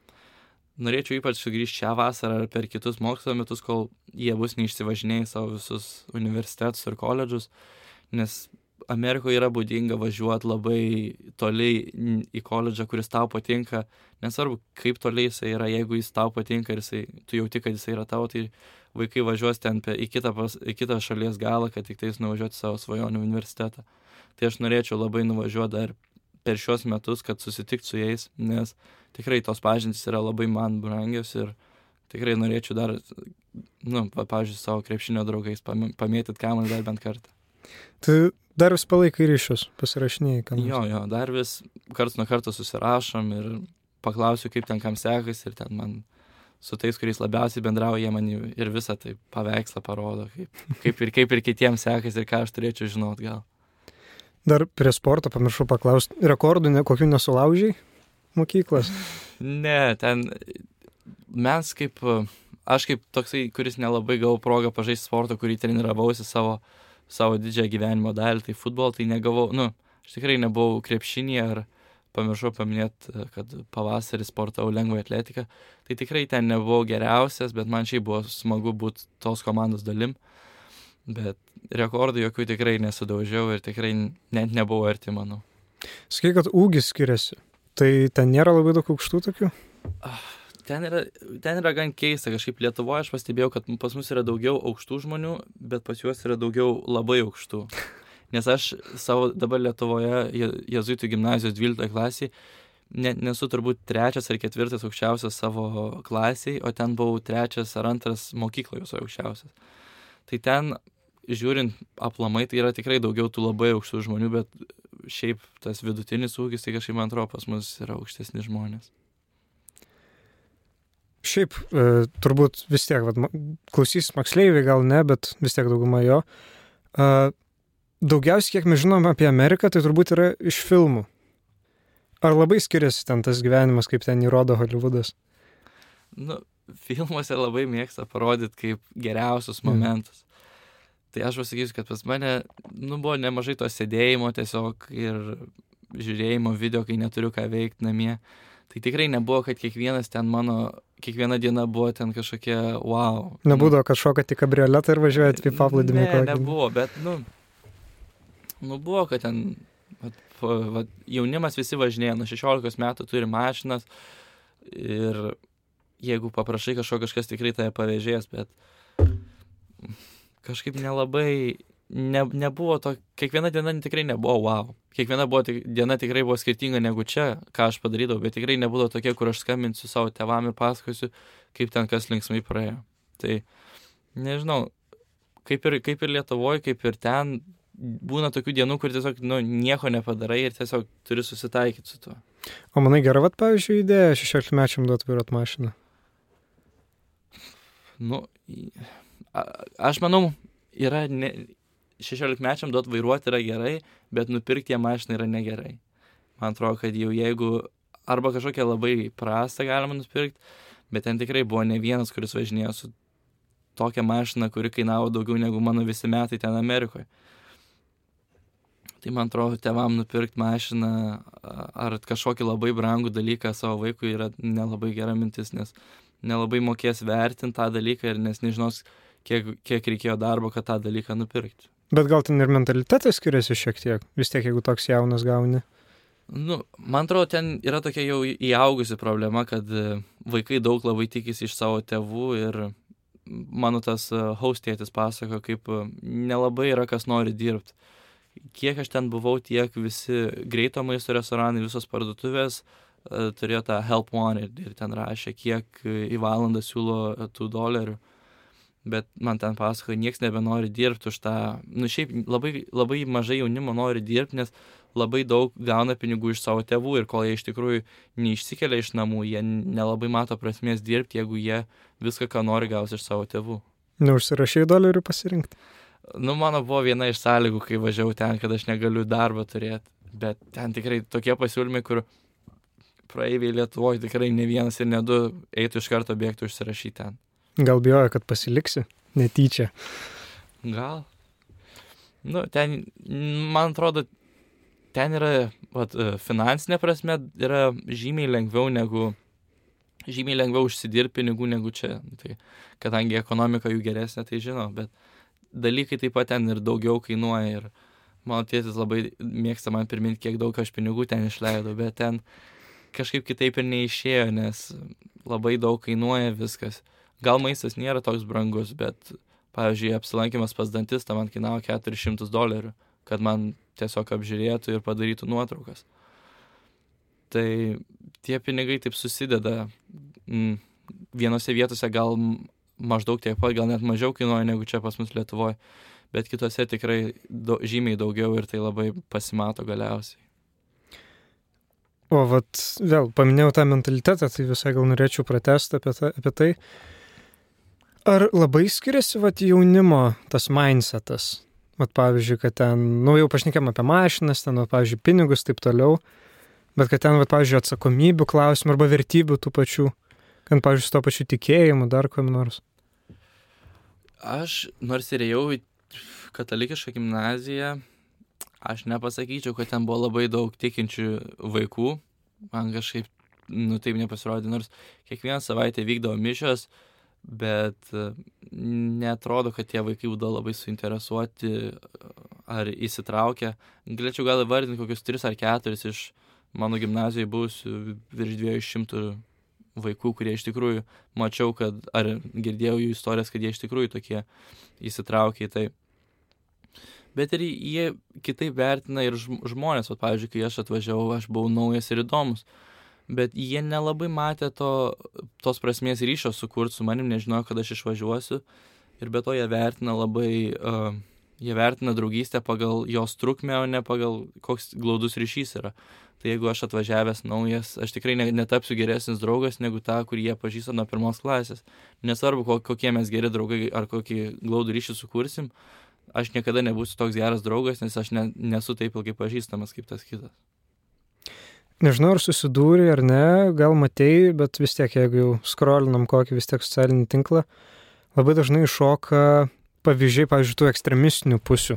Norėčiau ypač sugrįžti šią vasarą ar per kitus mokslo metus, kol jie bus neišsivažinėję savo visus universitetus ir koledžus, nes Amerikoje yra būdinga važiuoti labai toli į koledžą, kuris tau patinka, nesvarbu, kaip toli jisai yra, jeigu jis tau patinka ir jisai, tu jauti, kad jisai yra tavo, tai vaikai važiuos ten į kitą, pas, į kitą šalies galą, kad tik tais nuvažiuoti savo svajonių universitetą. Tai aš norėčiau labai nuvažiuoti dar per šios metus, kad susitikti su jais, nes tikrai tos pažintys yra labai man brangios ir tikrai norėčiau dar, nu, pavyzdžiui, savo krepšinio draugais pamėtyti kamuolį dar bent kartą. Tu dar vis palaikai ryšius, pasirašinėjai, kam. Jo, jo, dar vis karts nuo karto susirašom ir paklausiu, kaip ten kam sekasi ir ten man su tais, kuriais labiausiai bendrauja, jie man ir visą tai paveikslą parodo, kaip, kaip, ir, kaip ir kitiems sekasi ir ką aš turėčiau žinot gal. Dar prie sporto pamiršau paklausti, rekordų ne, kokių nesulaužiai mokyklos? ne, ten mes kaip aš kaip toksai, kuris nelabai gavau progą pažaisti sportą, kurį treniravausi savo, savo didžiąją gyvenimo dalį, tai futbolą, tai negavau, nu, aš tikrai nebuvau krepšinį ar pamiršau paminėti, kad pavasarį sportavau lengvai atletiką, tai tikrai ten nebuvau geriausias, bet man šiaip buvo smagu būti tos komandos dalim, bet rekordų jokių tikrai nesudaužiau ir tikrai net nebuvau arti, manau. Sakai, kad ūgis skiriasi, tai ten nėra labai daug aukštų tokių? Ah, ten yra, ten yra gan keista, kažkaip Lietuvoje aš pastebėjau, kad pas mus yra daugiau aukštų žmonių, bet pas juos yra daugiau labai aukštų. Nes aš savo dabar Lietuvoje, Jezuitų gimnazijos 12 klasiai, ne, nesu turbūt trečias ar ketvirtas aukščiausias savo klasiai, o ten buvau trečias ar antras mokykloje viso aukščiausias. Tai ten, žiūrint aplamai, tai yra tikrai daugiau tų labai aukštų žmonių, bet šiaip tas vidutinis ūgis, tai kažkaip man atrodo pas mus yra aukštesni žmonės. Šiaip e, turbūt vis tiek, vat, klausys moksleiviai gal ne, bet vis tiek dauguma jo. E, daugiausiai, kiek mes žinom apie Ameriką, tai turbūt yra iš filmų. Ar labai skiriasi ten tas gyvenimas, kaip ten įrodo Hollywoodas? Nu, filmuose labai mėgsta parodyti kaip geriausius mm. momentus. Mm. Tai aš pasakysiu, kad pas mane, nu, buvo nemažai to sėdėjimo tiesiog ir žiūrėjimo video, kai neturiu ką veikti namie. Tai tikrai nebuvo, kad kiekvienas ten mano kiekviena diena buvo ten kažkokia wow. Nebūdavo, kad šokat į kabrioletą ir važiuojat į paplūdimį. Ne, nebuvo, bet, nu, nu, buvo, kad ten vat, vat, jaunimas visi važinėja, nuo 16 metų turi mašinas ir jeigu paprašai kažko, kažkas tikrai tave pavėžės, bet kažkaip nelabai ne, nebuvo to, kiekviena diena tikrai nebuvo wow. Kiekviena buvo, diena tikrai buvo skirtinga negu čia, ką aš padarydavau, bet tikrai nebūdavo tokia, kur aš skambinsiu savo tevam ir pasakosiu, kaip ten kas linksmai praėjo. Tai nežinau, kaip ir, kaip ir Lietuvoje, kaip ir ten, būna tokių dienų, kur tiesiog nu, nieko nepadarai ir tiesiog turi susitaikyti su tuo. O manai gera, vat, pavyzdžiui, idėja 16 mečiam duoti vairuot mašiną? Nu, a, aš manau, yra ne, 16 mečiam duot vairuoti yra gerai, bet nupirkti ją mašiną yra negerai. Man atrodo, kad jau jeigu arba kažkokią labai prastą galima nupirkti, bet ten tikrai buvo ne vienas, kuris važinėjo su tokia mašina, kuri kainavo daugiau negu mano visi metai ten Amerikoje. Tai man atrodo, tevam nupirkti mašiną ar kažkokį labai brangų dalyką savo vaikui yra nelabai gera mintis, nes nelabai mokės vertinti tą dalyką ir nes nežinos, kiek, kiek reikėjo darbo, kad tą dalyką nupirkti. Bet gal ten ir mentalitetas skiriasi šiek tiek, vis tiek jeigu toks jaunas gauni. Nu, man atrodo, ten yra tokia jau įaugusi problema, kad e, vaikai daug labai tikisi iš savo tėvų ir mano tas e, haustėtis pasako, kaip e, nelabai yra kas nori dirbti. Kiek aš ten buvau, tiek visi greito maisto restoranai, visos parduotuvės turėjo tą help wanted ir ten rašė, kiek į valandą siūlo tų dolerių bet man ten pasakojo, niekas nebenori dirbti už tą, nu šiaip labai, labai mažai jaunimo nori dirbti, nes labai daug gauna pinigų iš savo tėvų ir kol jie iš tikrųjų neišsikelia iš namų, jie nelabai mato prasmės dirbti, jeigu jie viską, ką nori, gaus iš savo tėvų. Neužsirašai dolerių pasirinkti? Nu, mano buvo viena iš sąlygų, kai važiavau ten, kad aš negaliu darbą turėti, bet ten tikrai tokie pasiūlymai, kur praeiviai Lietuvoje tikrai ne vienas ir ne du eitų iš karto bėgti užsirašyti ten. Gal bijoja, kad pasiliksi netyčia. Gal. Nu, ten, man atrodo, ten yra, vat, e, finansinė prasme, yra žymiai lengviau negu, žymiai lengviau užsidirbti pinigų negu čia. Tai, kadangi ekonomika jų geresnė, tai žinau, bet dalykai taip pat ten ir daugiau kainuoja. Ir mano tėtis labai mėgsta man priminti, kiek daug aš pinigų ten išleidau, bet ten kažkaip kitaip ir neišėjo, nes labai daug kainuoja viskas gal maistas nėra toks brangus, bet, pavyzdžiui, apsilankimas pas dantistą man kainavo 400 dolerių, kad man tiesiog apžiūrėtų ir padarytų nuotraukas. Tai tie pinigai taip susideda. Mm, vienose vietose gal maždaug tiek pat, gal net mažiau kainuoja negu čia pas mus Lietuvoje, bet kitose tikrai do, žymiai daugiau ir tai labai pasimato galiausiai. O vat vėl paminėjau tą mentalitetą, tai visai gal norėčiau pratesti apie, ta, apie tai. Ar labai skiriasi vat, jaunimo tas mindsetas? Vat pavyzdžiui, kad ten, nu jau pašnekėm apie mašinas, ten, vat, pavyzdžiui, pinigus, taip toliau, bet kad ten, vat, pavyzdžiui, atsakomybių klausimų arba vertybių tų pačių. Kad, pavyzdžiui, su to pačiu tikėjimu, dar kuo nors. Aš nors ir ėjau į katalikišką gimnaziją, aš nepasakyčiau, kad ten buvo labai daug tikinčių vaikų. Man kažkaip, nu taip nepasirodė, nors kiekvieną savaitę vykdavo mišios, bet e, netrodo, kad tie vaikai būdavo labai suinteresuoti ar įsitraukę. Galėčiau gal įvardinti kokius tris ar keturis iš mano gimnazijoje buvusių virš 200 vaikų, kurie iš tikrųjų mačiau, kad, ar girdėjau jų istorijas, kad jie iš tikrųjų tokie įsitraukia į tai. Bet ir jie kitaip vertina ir žmonės, o pavyzdžiui, kai aš atvažiavau, aš buvau naujas ir įdomus. Bet jie nelabai matė to, tos prasmės ryšio sukurti su manim, nežinojo, kad aš išvažiuosiu. Ir be to jie vertina labai, uh, jie vertina draugystę pagal jos trukmę, o ne pagal koks glaudus ryšys yra tai jeigu aš atvažiavęs naujas, aš tikrai ne, netapsiu geresnis draugas negu tą, kurį jie pažįsta nuo pirmos klasės. Nesvarbu, kokie mes geri draugai ar kokį glaudų ryšį sukursim, aš niekada nebūsiu toks geras draugas, nes aš ne, nesu taip ilgai pažįstamas kaip tas kitas. Nežinau, ar susidūrė ar ne, gal matėjai, bet vis tiek, jeigu jau skrolinam kokį vis tiek socialinį tinklą, labai dažnai iššoka pavyzdžiai, pavyzdžiui, tų ekstremistinių pusių.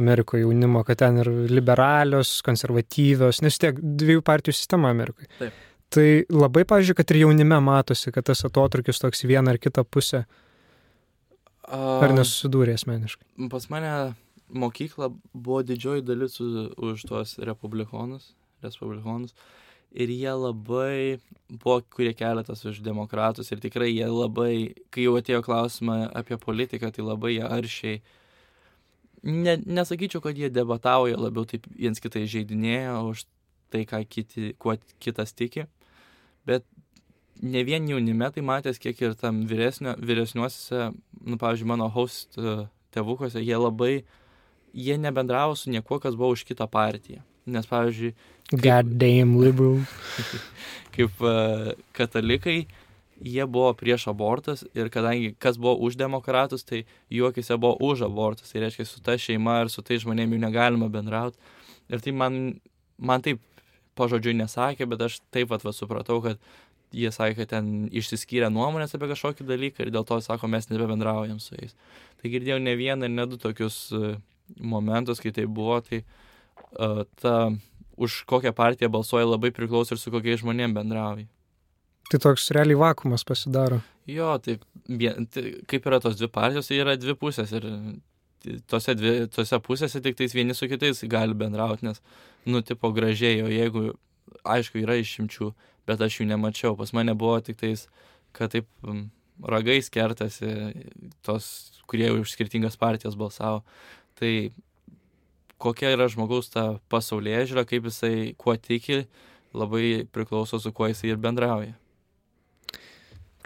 Amerikoje jaunimo, kad ten ir liberalios, konservatyvios, nes tiek dviejų partijų sistema Amerikoje. Taip. Tai labai, pavyzdžiui, kad ir jaunime matosi, kad tas atotrukis toks vieną ar kitą pusę. Ar nesusidūrė asmeniškai? Pas mane mokykla buvo didžioji dalis už tuos republikonus, respublikonus. Ir jie labai buvo, kurie keletas už demokratus. Ir tikrai jie labai, kai jau atėjo klausimą apie politiką, tai labai jie aršiai ne, nesakyčiau, kad jie debatauja, labiau taip viens kitai žaidinėja už tai, ką kiti, kuo kitas tiki. Bet ne vien jaunime tai matęs, kiek ir tam vyresnio, vyresniuosiuose, nu, pavyzdžiui, mano host e, tėvukuose, jie labai, jie nebendravo su niekuo, kas buvo už kitą partiją. Nes, pavyzdžiui... Kaip, God damn liberal. kaip uh, katalikai, jie buvo prieš abortus ir kadangi kas buvo už demokratus, tai juokise buvo už abortus. Tai reiškia, su ta šeima ir su tai žmonėmis jų negalima bendrauti. Ir tai man, man taip pažodžiui nesakė, bet aš taip pat va, supratau, kad jie sakė, kad ten išsiskyrė nuomonės apie kažkokį dalyką ir dėl to sako, mes nebebendraujam su jais. Tai girdėjau ne vieną ir ne du tokius uh, momentus, kai tai buvo, tai uh, ta už kokią partiją balsuoja labai priklauso ir su kokiais žmonėmis bendrauja. Tai toks realiai vakumas pasidaro. Jo, tai, tai kaip yra tos dvi partijos, tai yra dvi pusės ir tose, dvi, tose pusėse tik tais vieni su kitais gali bendrauti, nes, nu, tipo gražiai, o jeigu, aišku, yra išimčių, bet aš jų nemačiau, pas mane buvo tik tais, kad taip ragais kertasi tos, kurie už skirtingas partijas balsavo. Tai kokia yra žmogaus ta pasaulyje žiūra, kaip jisai kuo tiki, labai priklauso su kuo jisai ir bendrauja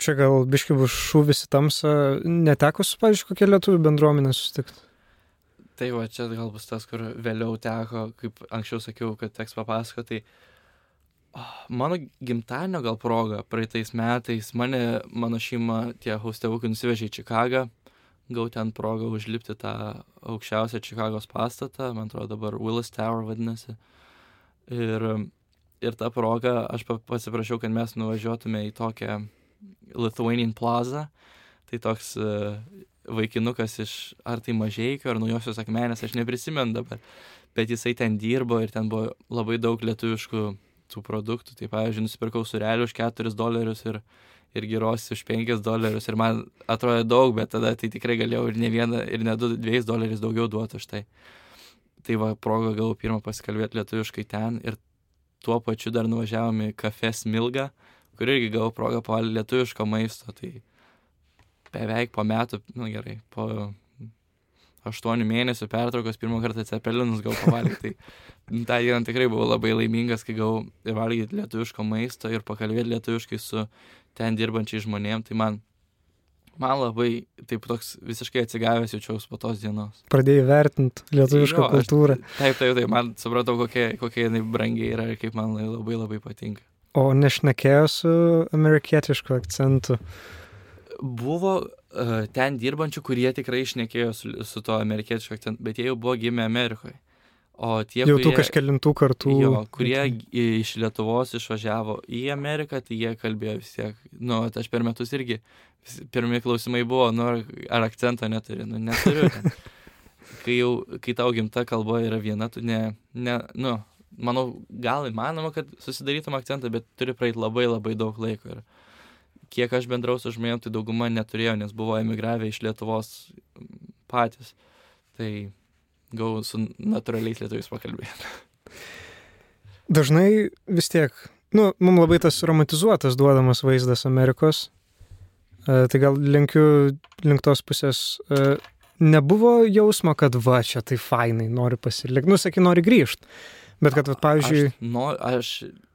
čia gal biški bus šūvis į tamsą, neteko su, pavyzdžiui, kokia lietuvių bendruomenė susitikti? Tai va, čia gal bus tas, kur vėliau teko, kaip anksčiau sakiau, kad teks papasakoti. Tai oh, mano gimtadienio gal proga praeitais metais mane, mano šeima, tie haustevukai nusivežė į Čikagą, gau ten progą užlipti tą aukščiausią Čikagos pastatą, man atrodo dabar Willis Tower vadinasi. Ir, ir tą progą aš pasiprašiau, kad mes nuvažiuotume į tokią Lithuanian Plaza. Tai toks uh, vaikinukas iš ar tai mažieikio, ar naujosios akmenės, aš neprisimenu dabar. Bet jisai ten dirbo ir ten buvo labai daug lietuviškų tų produktų. Tai, pavyzdžiui, nusipirkau surelį už 4 dolerius ir, ir gyros už 5 dolerius. Ir man atrodė daug, bet tada tai tikrai galėjau ir ne vieną, ir ne 2 dolerius daugiau duoti už tai. Tai va, proga gal pirmą pasikalbėti lietuviškai ten ir tuo pačiu dar nuvažiavome į kafę Smilgą kur irgi gavau progą pavalgyti lietuviško maisto, tai beveik po metų, na nu, gerai, po aštuonių mėnesių pertraukos pirmą kartą cepelinus gavau pavalgyti. Tai tą dieną tikrai buvau labai laimingas, kai gavau ir valgyti lietuviško maisto ir pakalbėti lietuviškai su ten dirbančiai žmonėm. Tai man, man labai taip toks visiškai atsigavęs jaučiausi po tos dienos. Pradėjai vertinti lietuvišką jo, kultūrą. Aš, taip, taip, taip, man supratau, kokia, kokia jinai brangiai yra ir kaip man labai labai patinka. O nešnekėjo su amerikietišku akcentu? Buvo ten dirbančių, kurie tikrai išnekėjo su, su to amerikietišku akcentu, bet jie jau buvo gimę Amerikoje. O tie, Jau tų kurie, kažkelintų kartų. jo, kurie iš Lietuvos išvažiavo į Ameriką, tai jie kalbėjo vis tiek, nu, aš per metus irgi, vis- pirmi klausimai buvo, nu, ar, akcento neturi, nu, neturiu. Kai jau, kai tau gimta kalba yra viena, tu ne, ne, nu, manau, gal įmanoma, kad susidarytum akcentą, bet turi praeiti labai labai daug laiko. Ir kiek aš bendrau su žmonėm, tai dauguma neturėjo, nes buvo emigravę iš Lietuvos patys. Tai gau su natūraliais lietuviais pakalbėti. Dažnai vis tiek, nu, mums labai tas romantizuotas duodamas vaizdas Amerikos. E, tai gal linkiu link tos pusės. E, nebuvo jausmo, kad va, čia tai fainai, nori pasilikti. Nu, sakai, nori grįžti. Bet kad, va, pavyzdžiui, Aš, no, aš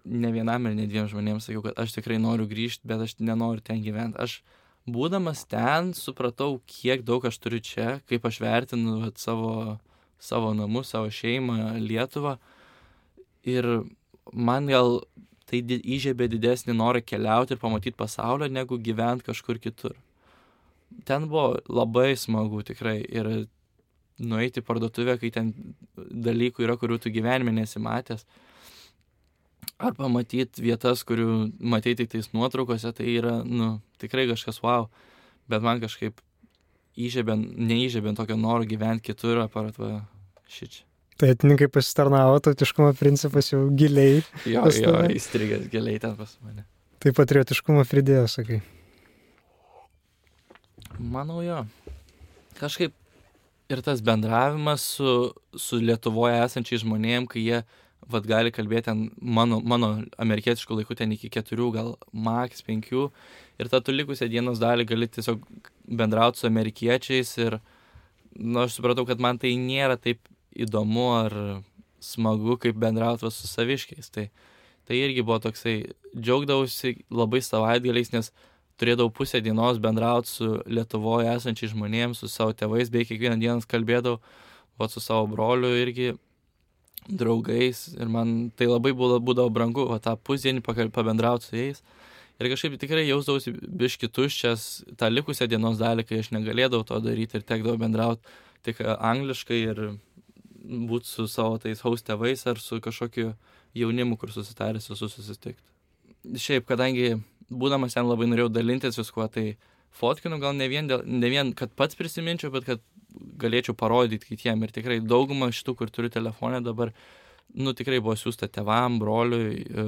ne vienam ir ne dviem žmonėms sakiau, kad aš tikrai noriu grįžti, bet aš nenoriu ten gyventi. Aš būdamas ten supratau, kiek daug aš turiu čia, kaip aš vertinu vat, savo, savo namus, savo šeimą, Lietuvą. Ir man gal tai įžiebė didesnį norą keliauti ir pamatyti pasaulio, negu gyventi kažkur kitur. Ten buvo labai smagu tikrai ir nueiti į parduotuvę, kai ten dalykų yra, kurių tu gyvenime nesimatęs. Ar pamatyti vietas, kurių matei tik tais nuotraukose, tai yra, nu, tikrai kažkas wow. Bet man kažkaip įžiebė, neįžiebė tokio noro gyventi kitur, aparat va šičia. tai atininkai pasitarnavo, tautiškumo principas jau giliai, Jo, jo, įstrigęs giliai ten pas mane. tai patriotiškumo pridėjo, sakai. Manau, jo. Kažkaip ir tas bendravimas su, su Lietuvoje esančiais žmonėm, kai jie vad gali kalbėti ten mano, mano amerikietiškų laikų ten iki keturių, gal maks penkių. Ir tą tu likusią dienos dalį gali tiesiog bendrauti su amerikiečiais ir, na, aš supratau, kad man tai nėra taip įdomu ar smagu, kaip bendrauti su saviškiais. Tai, tai irgi buvo toksai, džiaugdavausi labai savaitgaliais, nes turėdavau pusę dienos bendrauti su Lietuvoje esančiais žmonėms, su savo tėvais, bei kiekvieną dieną kalbėdavau, o su savo broliu irgi draugais ir man tai labai būdavo, būdavo brangu, o tą pusdienį pabendrauti su jais. Ir kažkaip tikrai jausdavausi biški tuščias tą likusią dienos dalį, kai aš negalėdavau to daryti ir tekdavau bendrauti tik e, angliškai ir būti su savo tais haus tėvais ar su kažkokiu jaunimu, kur susitaręs visus susitikti. Šiaip, kadangi būdamas ten labai norėjau dalintis viskuo, tai fotkinu gal ne vien, dėl, ne vien kad pats prisiminčiau, bet kad galėčiau parodyti kitiem. Ir tikrai daugumą šitų, kur turiu telefonę dabar, nu tikrai buvo siūsta tevam, broliui, e,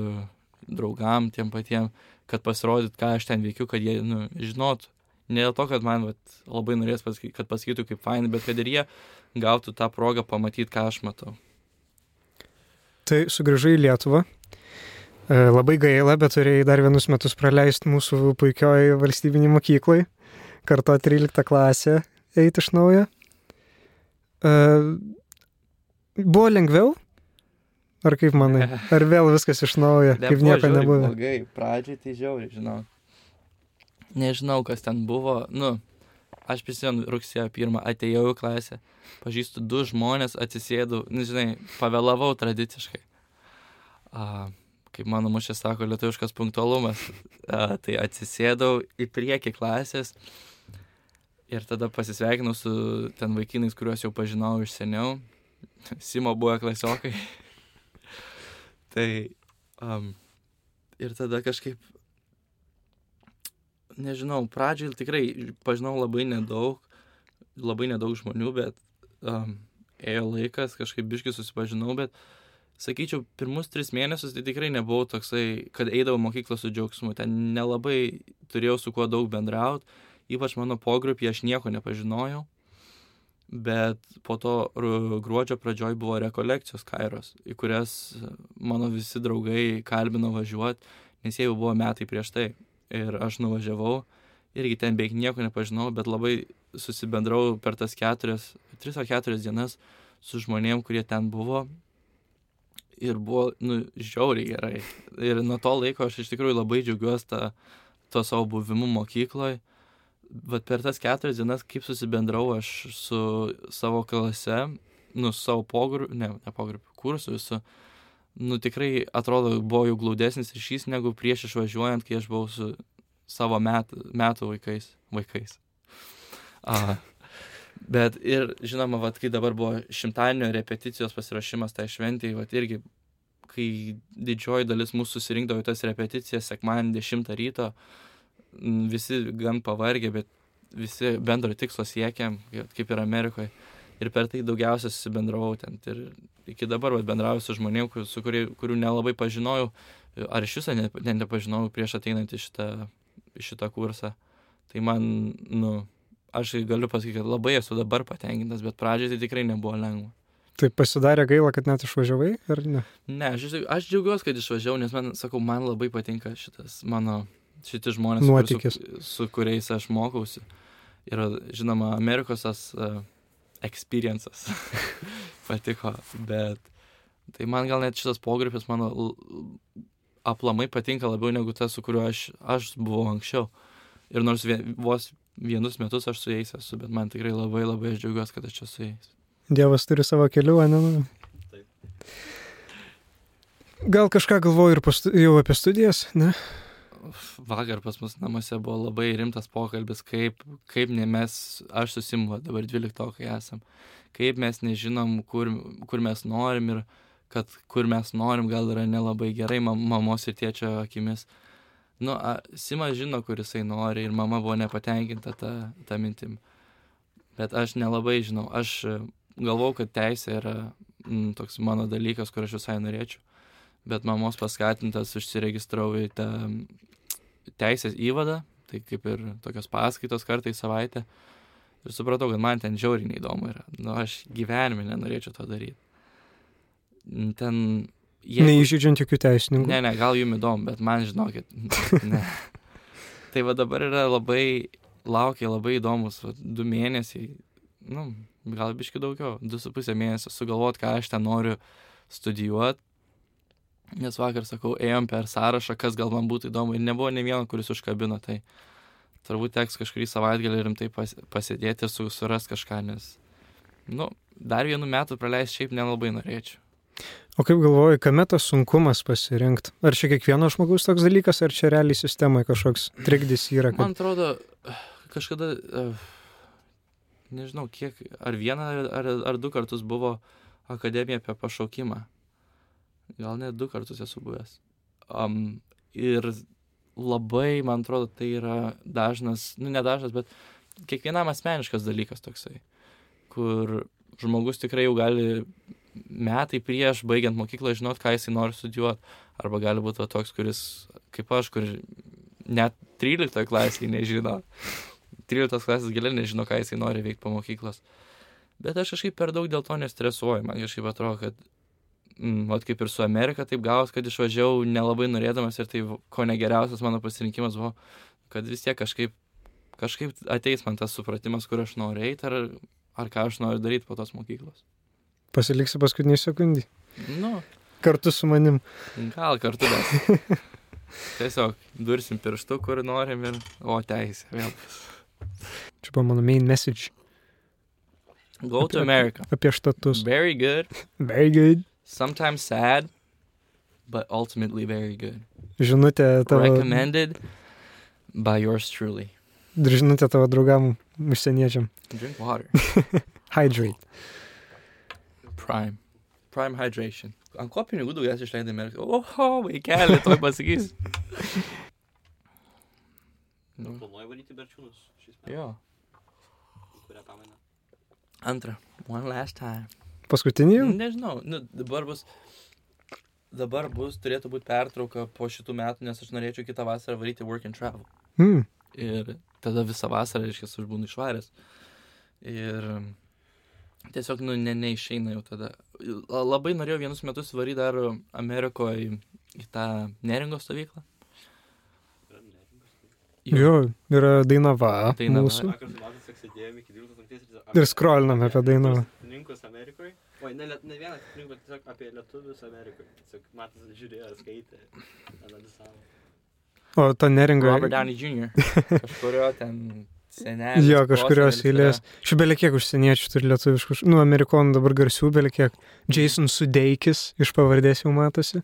draugam, tiem patiem, kad pasirodyt, ką aš ten veikiu, kad jie nu, žinotų. Ne dėl to, kad man vat, labai norės, pasaky, kad pasakytų kaip fainai, bet kad ir jie gautų tą progą pamatyti, ką aš matau. Tai sugrįžai į Lietuvą. E, Labai gaila, bet turėjai dar vienus metus praleisti mūsų puikioj valstybiniai mokyklai. Karto 13 klasė eiti iš naujo. E, Buvo lengviau? Ar kaip manai? Ar vėl viskas iš naujo, kaip nieko nebuvo? Blogai, pradžiai tai žiauriai, žinau. Nežinau, kas ten buvo. Nu, aš prisimenu, rugsėjo pirmą atėjau į klasę, pažįstu du žmonės, atsisėdau, nu, žinai, pavėlavau tradiciškai. A, kaip mano mušė sako, lietuviškas punktualumas. A, tai atsisėdau į priekį klasės ir tada pasisveikinau su ten vaikinais, kuriuos jau pažinau iš seniau. Simo buvo klasiokai. tai um, ir tada kažkaip, nežinau, pradžiai tikrai pažinau labai nedaug, labai nedaug žmonių, bet um, ėjo laikas, kažkaip biškai susipažinau, bet sakyčiau, pirmus tris mėnesius tai tikrai nebuvau toksai, kad eidavau mokyklą su džiaugsmu, ten nelabai turėjau su kuo daug bendrauti, ypač mano pogrupį aš nieko nepažinojau. Bet po to ru- gruodžio pradžioj buvo rekolekcijos kairos, į kurias mano visi draugai kalbino važiuoti, nes jie jau buvo metai prieš tai. Ir aš nuvažiavau, irgi ten beveik nieko nepažinau, bet labai susibendrau per tas keturias, tris ar keturias dienas su žmonėm, kurie ten buvo. Ir buvo, nu, žiauriai gerai. Ir nuo to laiko aš iš tikrųjų labai džiaugiuosi tą, to savo buvimu mokykloje. Bet per tas keturias dienas, kaip susibendrau aš su savo klase, nu, su savo pogrupiu, ne, ne pogrupiu, kursu visu, nu, tikrai atrodo, buvo jau glaudesnis ryšys negu prieš išvažiuojant, kai aš buvau su savo met, metų vaikais. vaikais. A, Bet ir, žinoma, vat, kai dabar buvo šimtadienio repeticijos pasirašymas tai šventėjai, vat irgi, kai didžioji dalis mūsų susirinkdavo tas repeticijas sekmanį 10 ryto, visi gan pavargę, bet visi bendro tikslo siekiam, kaip ir Amerikoje. Ir per tai daugiausia susibendravau ten. Ir iki dabar vat, bendrauju su žmonėm, kur, su kurie, kurių nelabai pažinojau, ar iš viso ne, ne, nepažinojau prieš ateinant į šitą, šitą kursą. Tai man, nu, aš galiu pasakyti, kad labai esu dabar patenkintas, bet pradžioje tai tikrai nebuvo lengva. Tai pasidarė gaila, kad net išvažiavai, ar ne? Ne, aš, aš džiaugiuosi, kad išvažiavau, nes man, sakau, man labai patinka šitas mano, šitie žmonės, Nuotykis. su, su kuriais aš mokausi. Ir, žinoma, Amerikos tas uh, experiences patiko, bet tai man gal net šitas pogrupis mano aplamai patinka labiau negu tas, su kuriuo aš, aš buvau anksčiau. Ir nors vien, vos vienus metus aš su jais esu, bet man tikrai labai labai aš džiaugiuosi, kad aš čia su jais. Dievas turi savo kelių, ne? nu. Gal kažką galvoju ir pastu, jau apie studijas, ne? Vakar pas mus namuose buvo labai rimtas pokalbis, kaip, kaip ne mes, aš susimu, dabar 12 kai esam, kaip mes nežinom, kur, kur mes norim ir kad kur mes norim gal yra nelabai gerai mam, mamos ir tėčio akimis. Nu, a, Simas žino, kur jisai nori ir mama buvo nepatenkinta tą, tą mintim. Bet aš nelabai žinau, aš e, galvau, kad teisė yra mm, toks mano dalykas, kur aš visai norėčiau. Bet mamos paskatintas užsiregistravau į tą teisės įvadą, tai kaip ir tokios paskaitos kartą į savaitę. Ir supratau, kad man ten žiauriai neįdomu yra. Nu, aš gyvenime nenorėčiau to daryti. Ten... Jeigu... Neįžydžiant jokių teisininkų. Ne, ne, gal jums įdomu, bet man žinokit, ne. tai va dabar yra labai, laukia labai įdomus, va, du mėnesiai, nu, gal biški daugiau, du su pusę mėnesio sugalvot, ką aš ten noriu studijuoti. Nes vakar, sakau, ėjom per sąrašą, kas gal man būtų įdomu ir nebuvo ne vieno, kuris užkabino, tai turbūt teks kažkurį savaitgalį rimtai pas, pasidėti ir su, suras kažką, nes, nu, dar vienu metu praleisti šiaip nelabai norėčiau. O kaip galvoji, kame tas sunkumas pasirinkti? Ar čia kiekvieno žmogaus toks dalykas, ar čia realiai sistemai kažkoks trikdis yra? Kad... Man atrodo, kažkada, uh, nežinau, kiek, ar vieną, ar, ar du kartus buvo akademija apie pašaukimą. Gal net du kartus esu buvęs. Um, ir labai, man atrodo, tai yra dažnas, nu nedažnas, bet kiekvienam asmeniškas dalykas toksai, kur žmogus tikrai jau gali metai prieš, baigiant mokyklą, žinot, ką jisai nori studijuoti. Arba gali būti toks, kuris, kaip aš, kur net 13 klasėje nežino. 13 klasės giliai nežino, ką jisai nori veikti po mokyklos. Bet aš kažkaip per daug dėl to nestresuoju. Man kažkaip atrodo, kad, mm, vat kaip ir su Amerika, taip gavos, kad išvažiavau nelabai norėdamas ir tai ko negeriausias mano pasirinkimas buvo, kad vis tiek kažkaip, kažkaip ateis man tas supratimas, kur aš noriu eiti ar, ar ką aš noriu daryti po tos mokyklos. Pasiliksi paskutinį sekundį. Nu, Kartu su manim. gal kartu, tiesiog dursim pirštu, kur norim ir, o teisė vėl. Čia buvo mano main message Go to Apie- America. apie štatus. Very good, Very good. sometimes sad, but ultimately very good. Žinutė tavo, Recommended by yours truly. žinutė tavo draugam užsieniečiam. Drink water. Hydrate. Prime. Prime hydration. Ant ko pinigų daugiausiai išleidai Amerikai? Oho, vaikeli, to pasakys. Nu, Planuoju varyti berčiūnus šis metas. jo. Kurią pamainą. Antra. One last time. Paskutinį? Nežinau, nu, dabar bus. Dabar bus, turėtų būti pertrauka po šitų metų, nes aš norėčiau kitą vasarą varyti work and travel. Mm. Ir tada visą vasarą, reiškia, aš būnu išvaręs. Ir tiesiog, nu, ne, neišeina jau tada. La- Labai norėjau vienus metus varyti dar Amerikoje į, tą neringos stovyklą. Neringos. Jo, yra Dainava. Dainava. Mūsų. Vakar su Matas tiesiog sėdėjome iki 12 nakties Ir skroliname apie Dainavą. Rinkus Amerikoje. Oi, ne, ne vieną rinkus, tiesiog apie lietuvius Amerikoje. Tiesiog Matas žiūrėjo, skaitė, analizavo. O ta neringa. Robert Downey Jr. Kažkurio ten senelis. Jo, kažkurios eilės. yra. Šių belekiek užsieniečių turi lietuviškų, š- nu, amerikonų dabar garsių belekiek. Jason Sudeikis iš pavardės jau matosi.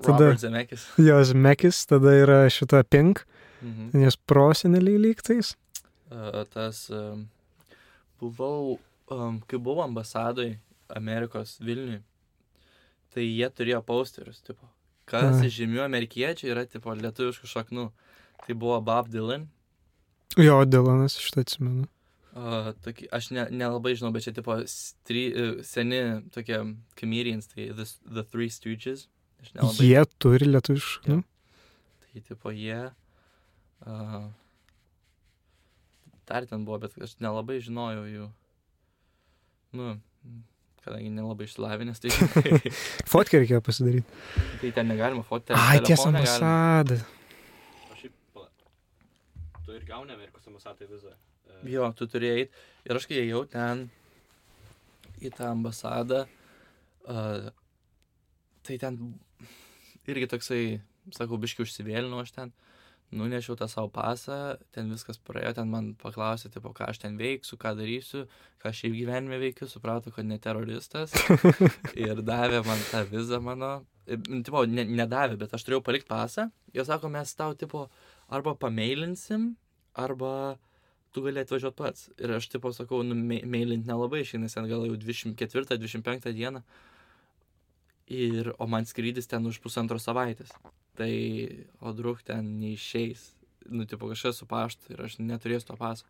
Tada- Robert Zemekis. Jos Mekis, tada yra šita Pink, Mhm. nes proseneliai lygtais. Uh, tas um, buvau, um, kai buvau ambasadoj Amerikos Vilniui, tai jie turėjo posterius, tipo, kas iš žymių amerikiečių yra, tipo, lietuviškų šaknų. Tai buvo Bob Dylan. Jo, Dylanas, šitą atsimenu. Uh, tokį, aš ne, nelabai žinau, bet čia tipo stry, uh, seni tokie comedians, tai the, the Three Stooges. Nelabai. Jie turi lietuviškų. Jo. Tai tipo jie. Uh, dar ten buvo, bet aš nelabai žinojau jų. Nu, kadangi nelabai išsilavinęs, tai, Fotkę reikėjo pasidaryti. tai ten negalima fotkti. Ai, tiesa, šiaip, pala. Tu ir gauni Amerikos ambasadai vizą. E, Jo, tu turėjai. Ir aš kai ėjau ten į tą ambasadą, uh, tai ten irgi toksai, sakau, biški užsivėlinau aš ten, nunešiau tą savo pasą, ten viskas praėjo, ten man paklausė, tipo, ką aš ten veiksiu, ką darysiu, ką šiaip gyvenime veikiu, suprato, kad ne teroristas ir davė man tą vizą mano. Tipo, ne, nedavė, bet aš turėjau palikti pasą. Jie sako, mes tau, tipo, arba pameilinsim, arba tu gali atvažiuoti pats. Ir aš, tipo, sakau, nu, me- meilint nelabai išeina, nes ten gal jau 24-25 dieną. Ir, o man skrydis ten už pusantros savaitės. Tai, o druk ten neišeis. Nu, tipo, kažkas su paštu ir aš neturėsiu to paso.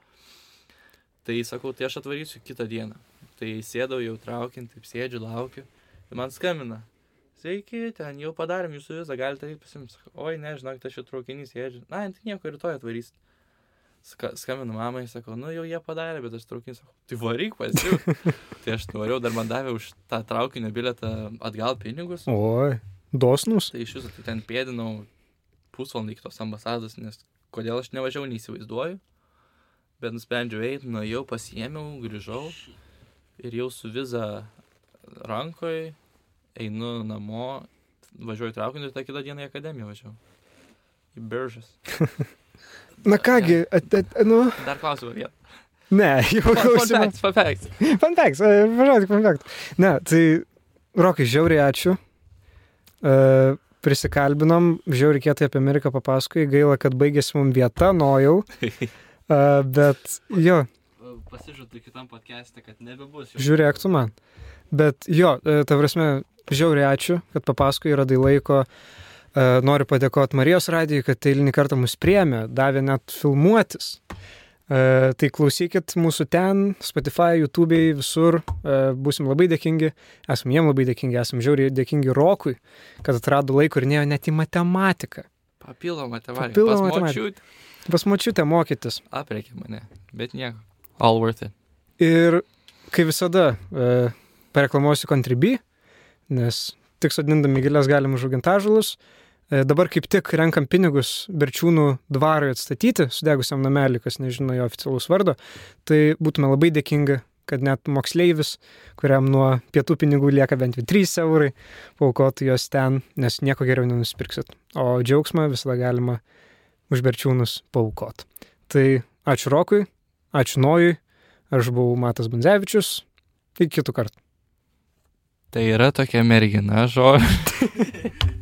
Tai sakau, tai aš atvarysiu kitą dieną. Tai sėdau jau traukiant, taip sėdžiu, laukiu. Ir man skambina. Sveiki, ten jau padarėm jūsų vizą, galite pasimti. Sakau, oi, nežinau, tai aš jau traukinys sėdžiu. Na, tai nieko, rytoj atvarysit. Ska, skambinu mamai, sakau, nu jau jie padarė, bet aš traukinį sakau, tai varyk pas jų. tai aš nuvariau, dar man davė už tą traukinio bilietą atgal pinigus. Oi, dosnus. Tai iš viso tai ten pėdinau pusvalandį iki tos ambasados, nes kodėl aš nevažiavau, neįsivaizduoju. Bet nusprendžiau eiti, nuėjau, pasiėmiau, grįžau ir jau su viza rankoje einu namo, važiuoju traukiniu ir tą kitą dieną į akademiją važiavau. Į biržas. Na kągi, at, at, nu, Dar klausimą vieną. ne, jau klausimą. e, važiuoju, fun facts. Ne, tai, Rokai, žiauriai ačiū. Uh, prisikalbinom, žiauriai kietai apie Ameriką papasakoji, gaila, kad baigėsi mums vieta, nojau. Uh, bet jo, Pasižadu kitam podcast'e, kad nebebus. žiūrėk tu man. Bet jo, e, ta prasme, žiauriai ačiū, kad papasakoji, radai laiko. E, Noriu padėkoti Marijos radijui, kad eilinį kartą mus priemė, davė net filmuotis. E, Tai klausykit mūsų ten, Spotify, YouTube, visur. Būsim labai dėkingi, esam jiem labai dėkingi, esam žiauriai dėkingi Rokui, kad atrado laiko ir neėjo net į matematiką. Papildomą tėvalį. Papildomą Pas matematiką. Pas močiutę mokytis. Apreikė mane, bet nieko. All worth it. Ir kai visada pareklamuosiu Contribui, nes tik sodindami gilės galim užauginti ažulus. E, dabar kaip tik renkam pinigus Berčiūnų dvarui atstatyti, sudegusiam namelį, kas nežino jo oficialus vardo. Tai būtume labai dėkingi, kad net moksleivis, kuriam nuo pietų pinigų lieka bent jau 3 eurai, paukotų juos ten, nes nieko geriau nenusipirksit. O džiaugsmą visada galima už Berčiūnus paukot. Tai ačiū Rokui, ačiū Nojui, aš buvau Matas Banzevičius, iki kitų kartų. Tai yra tokia mergina, žodžiu.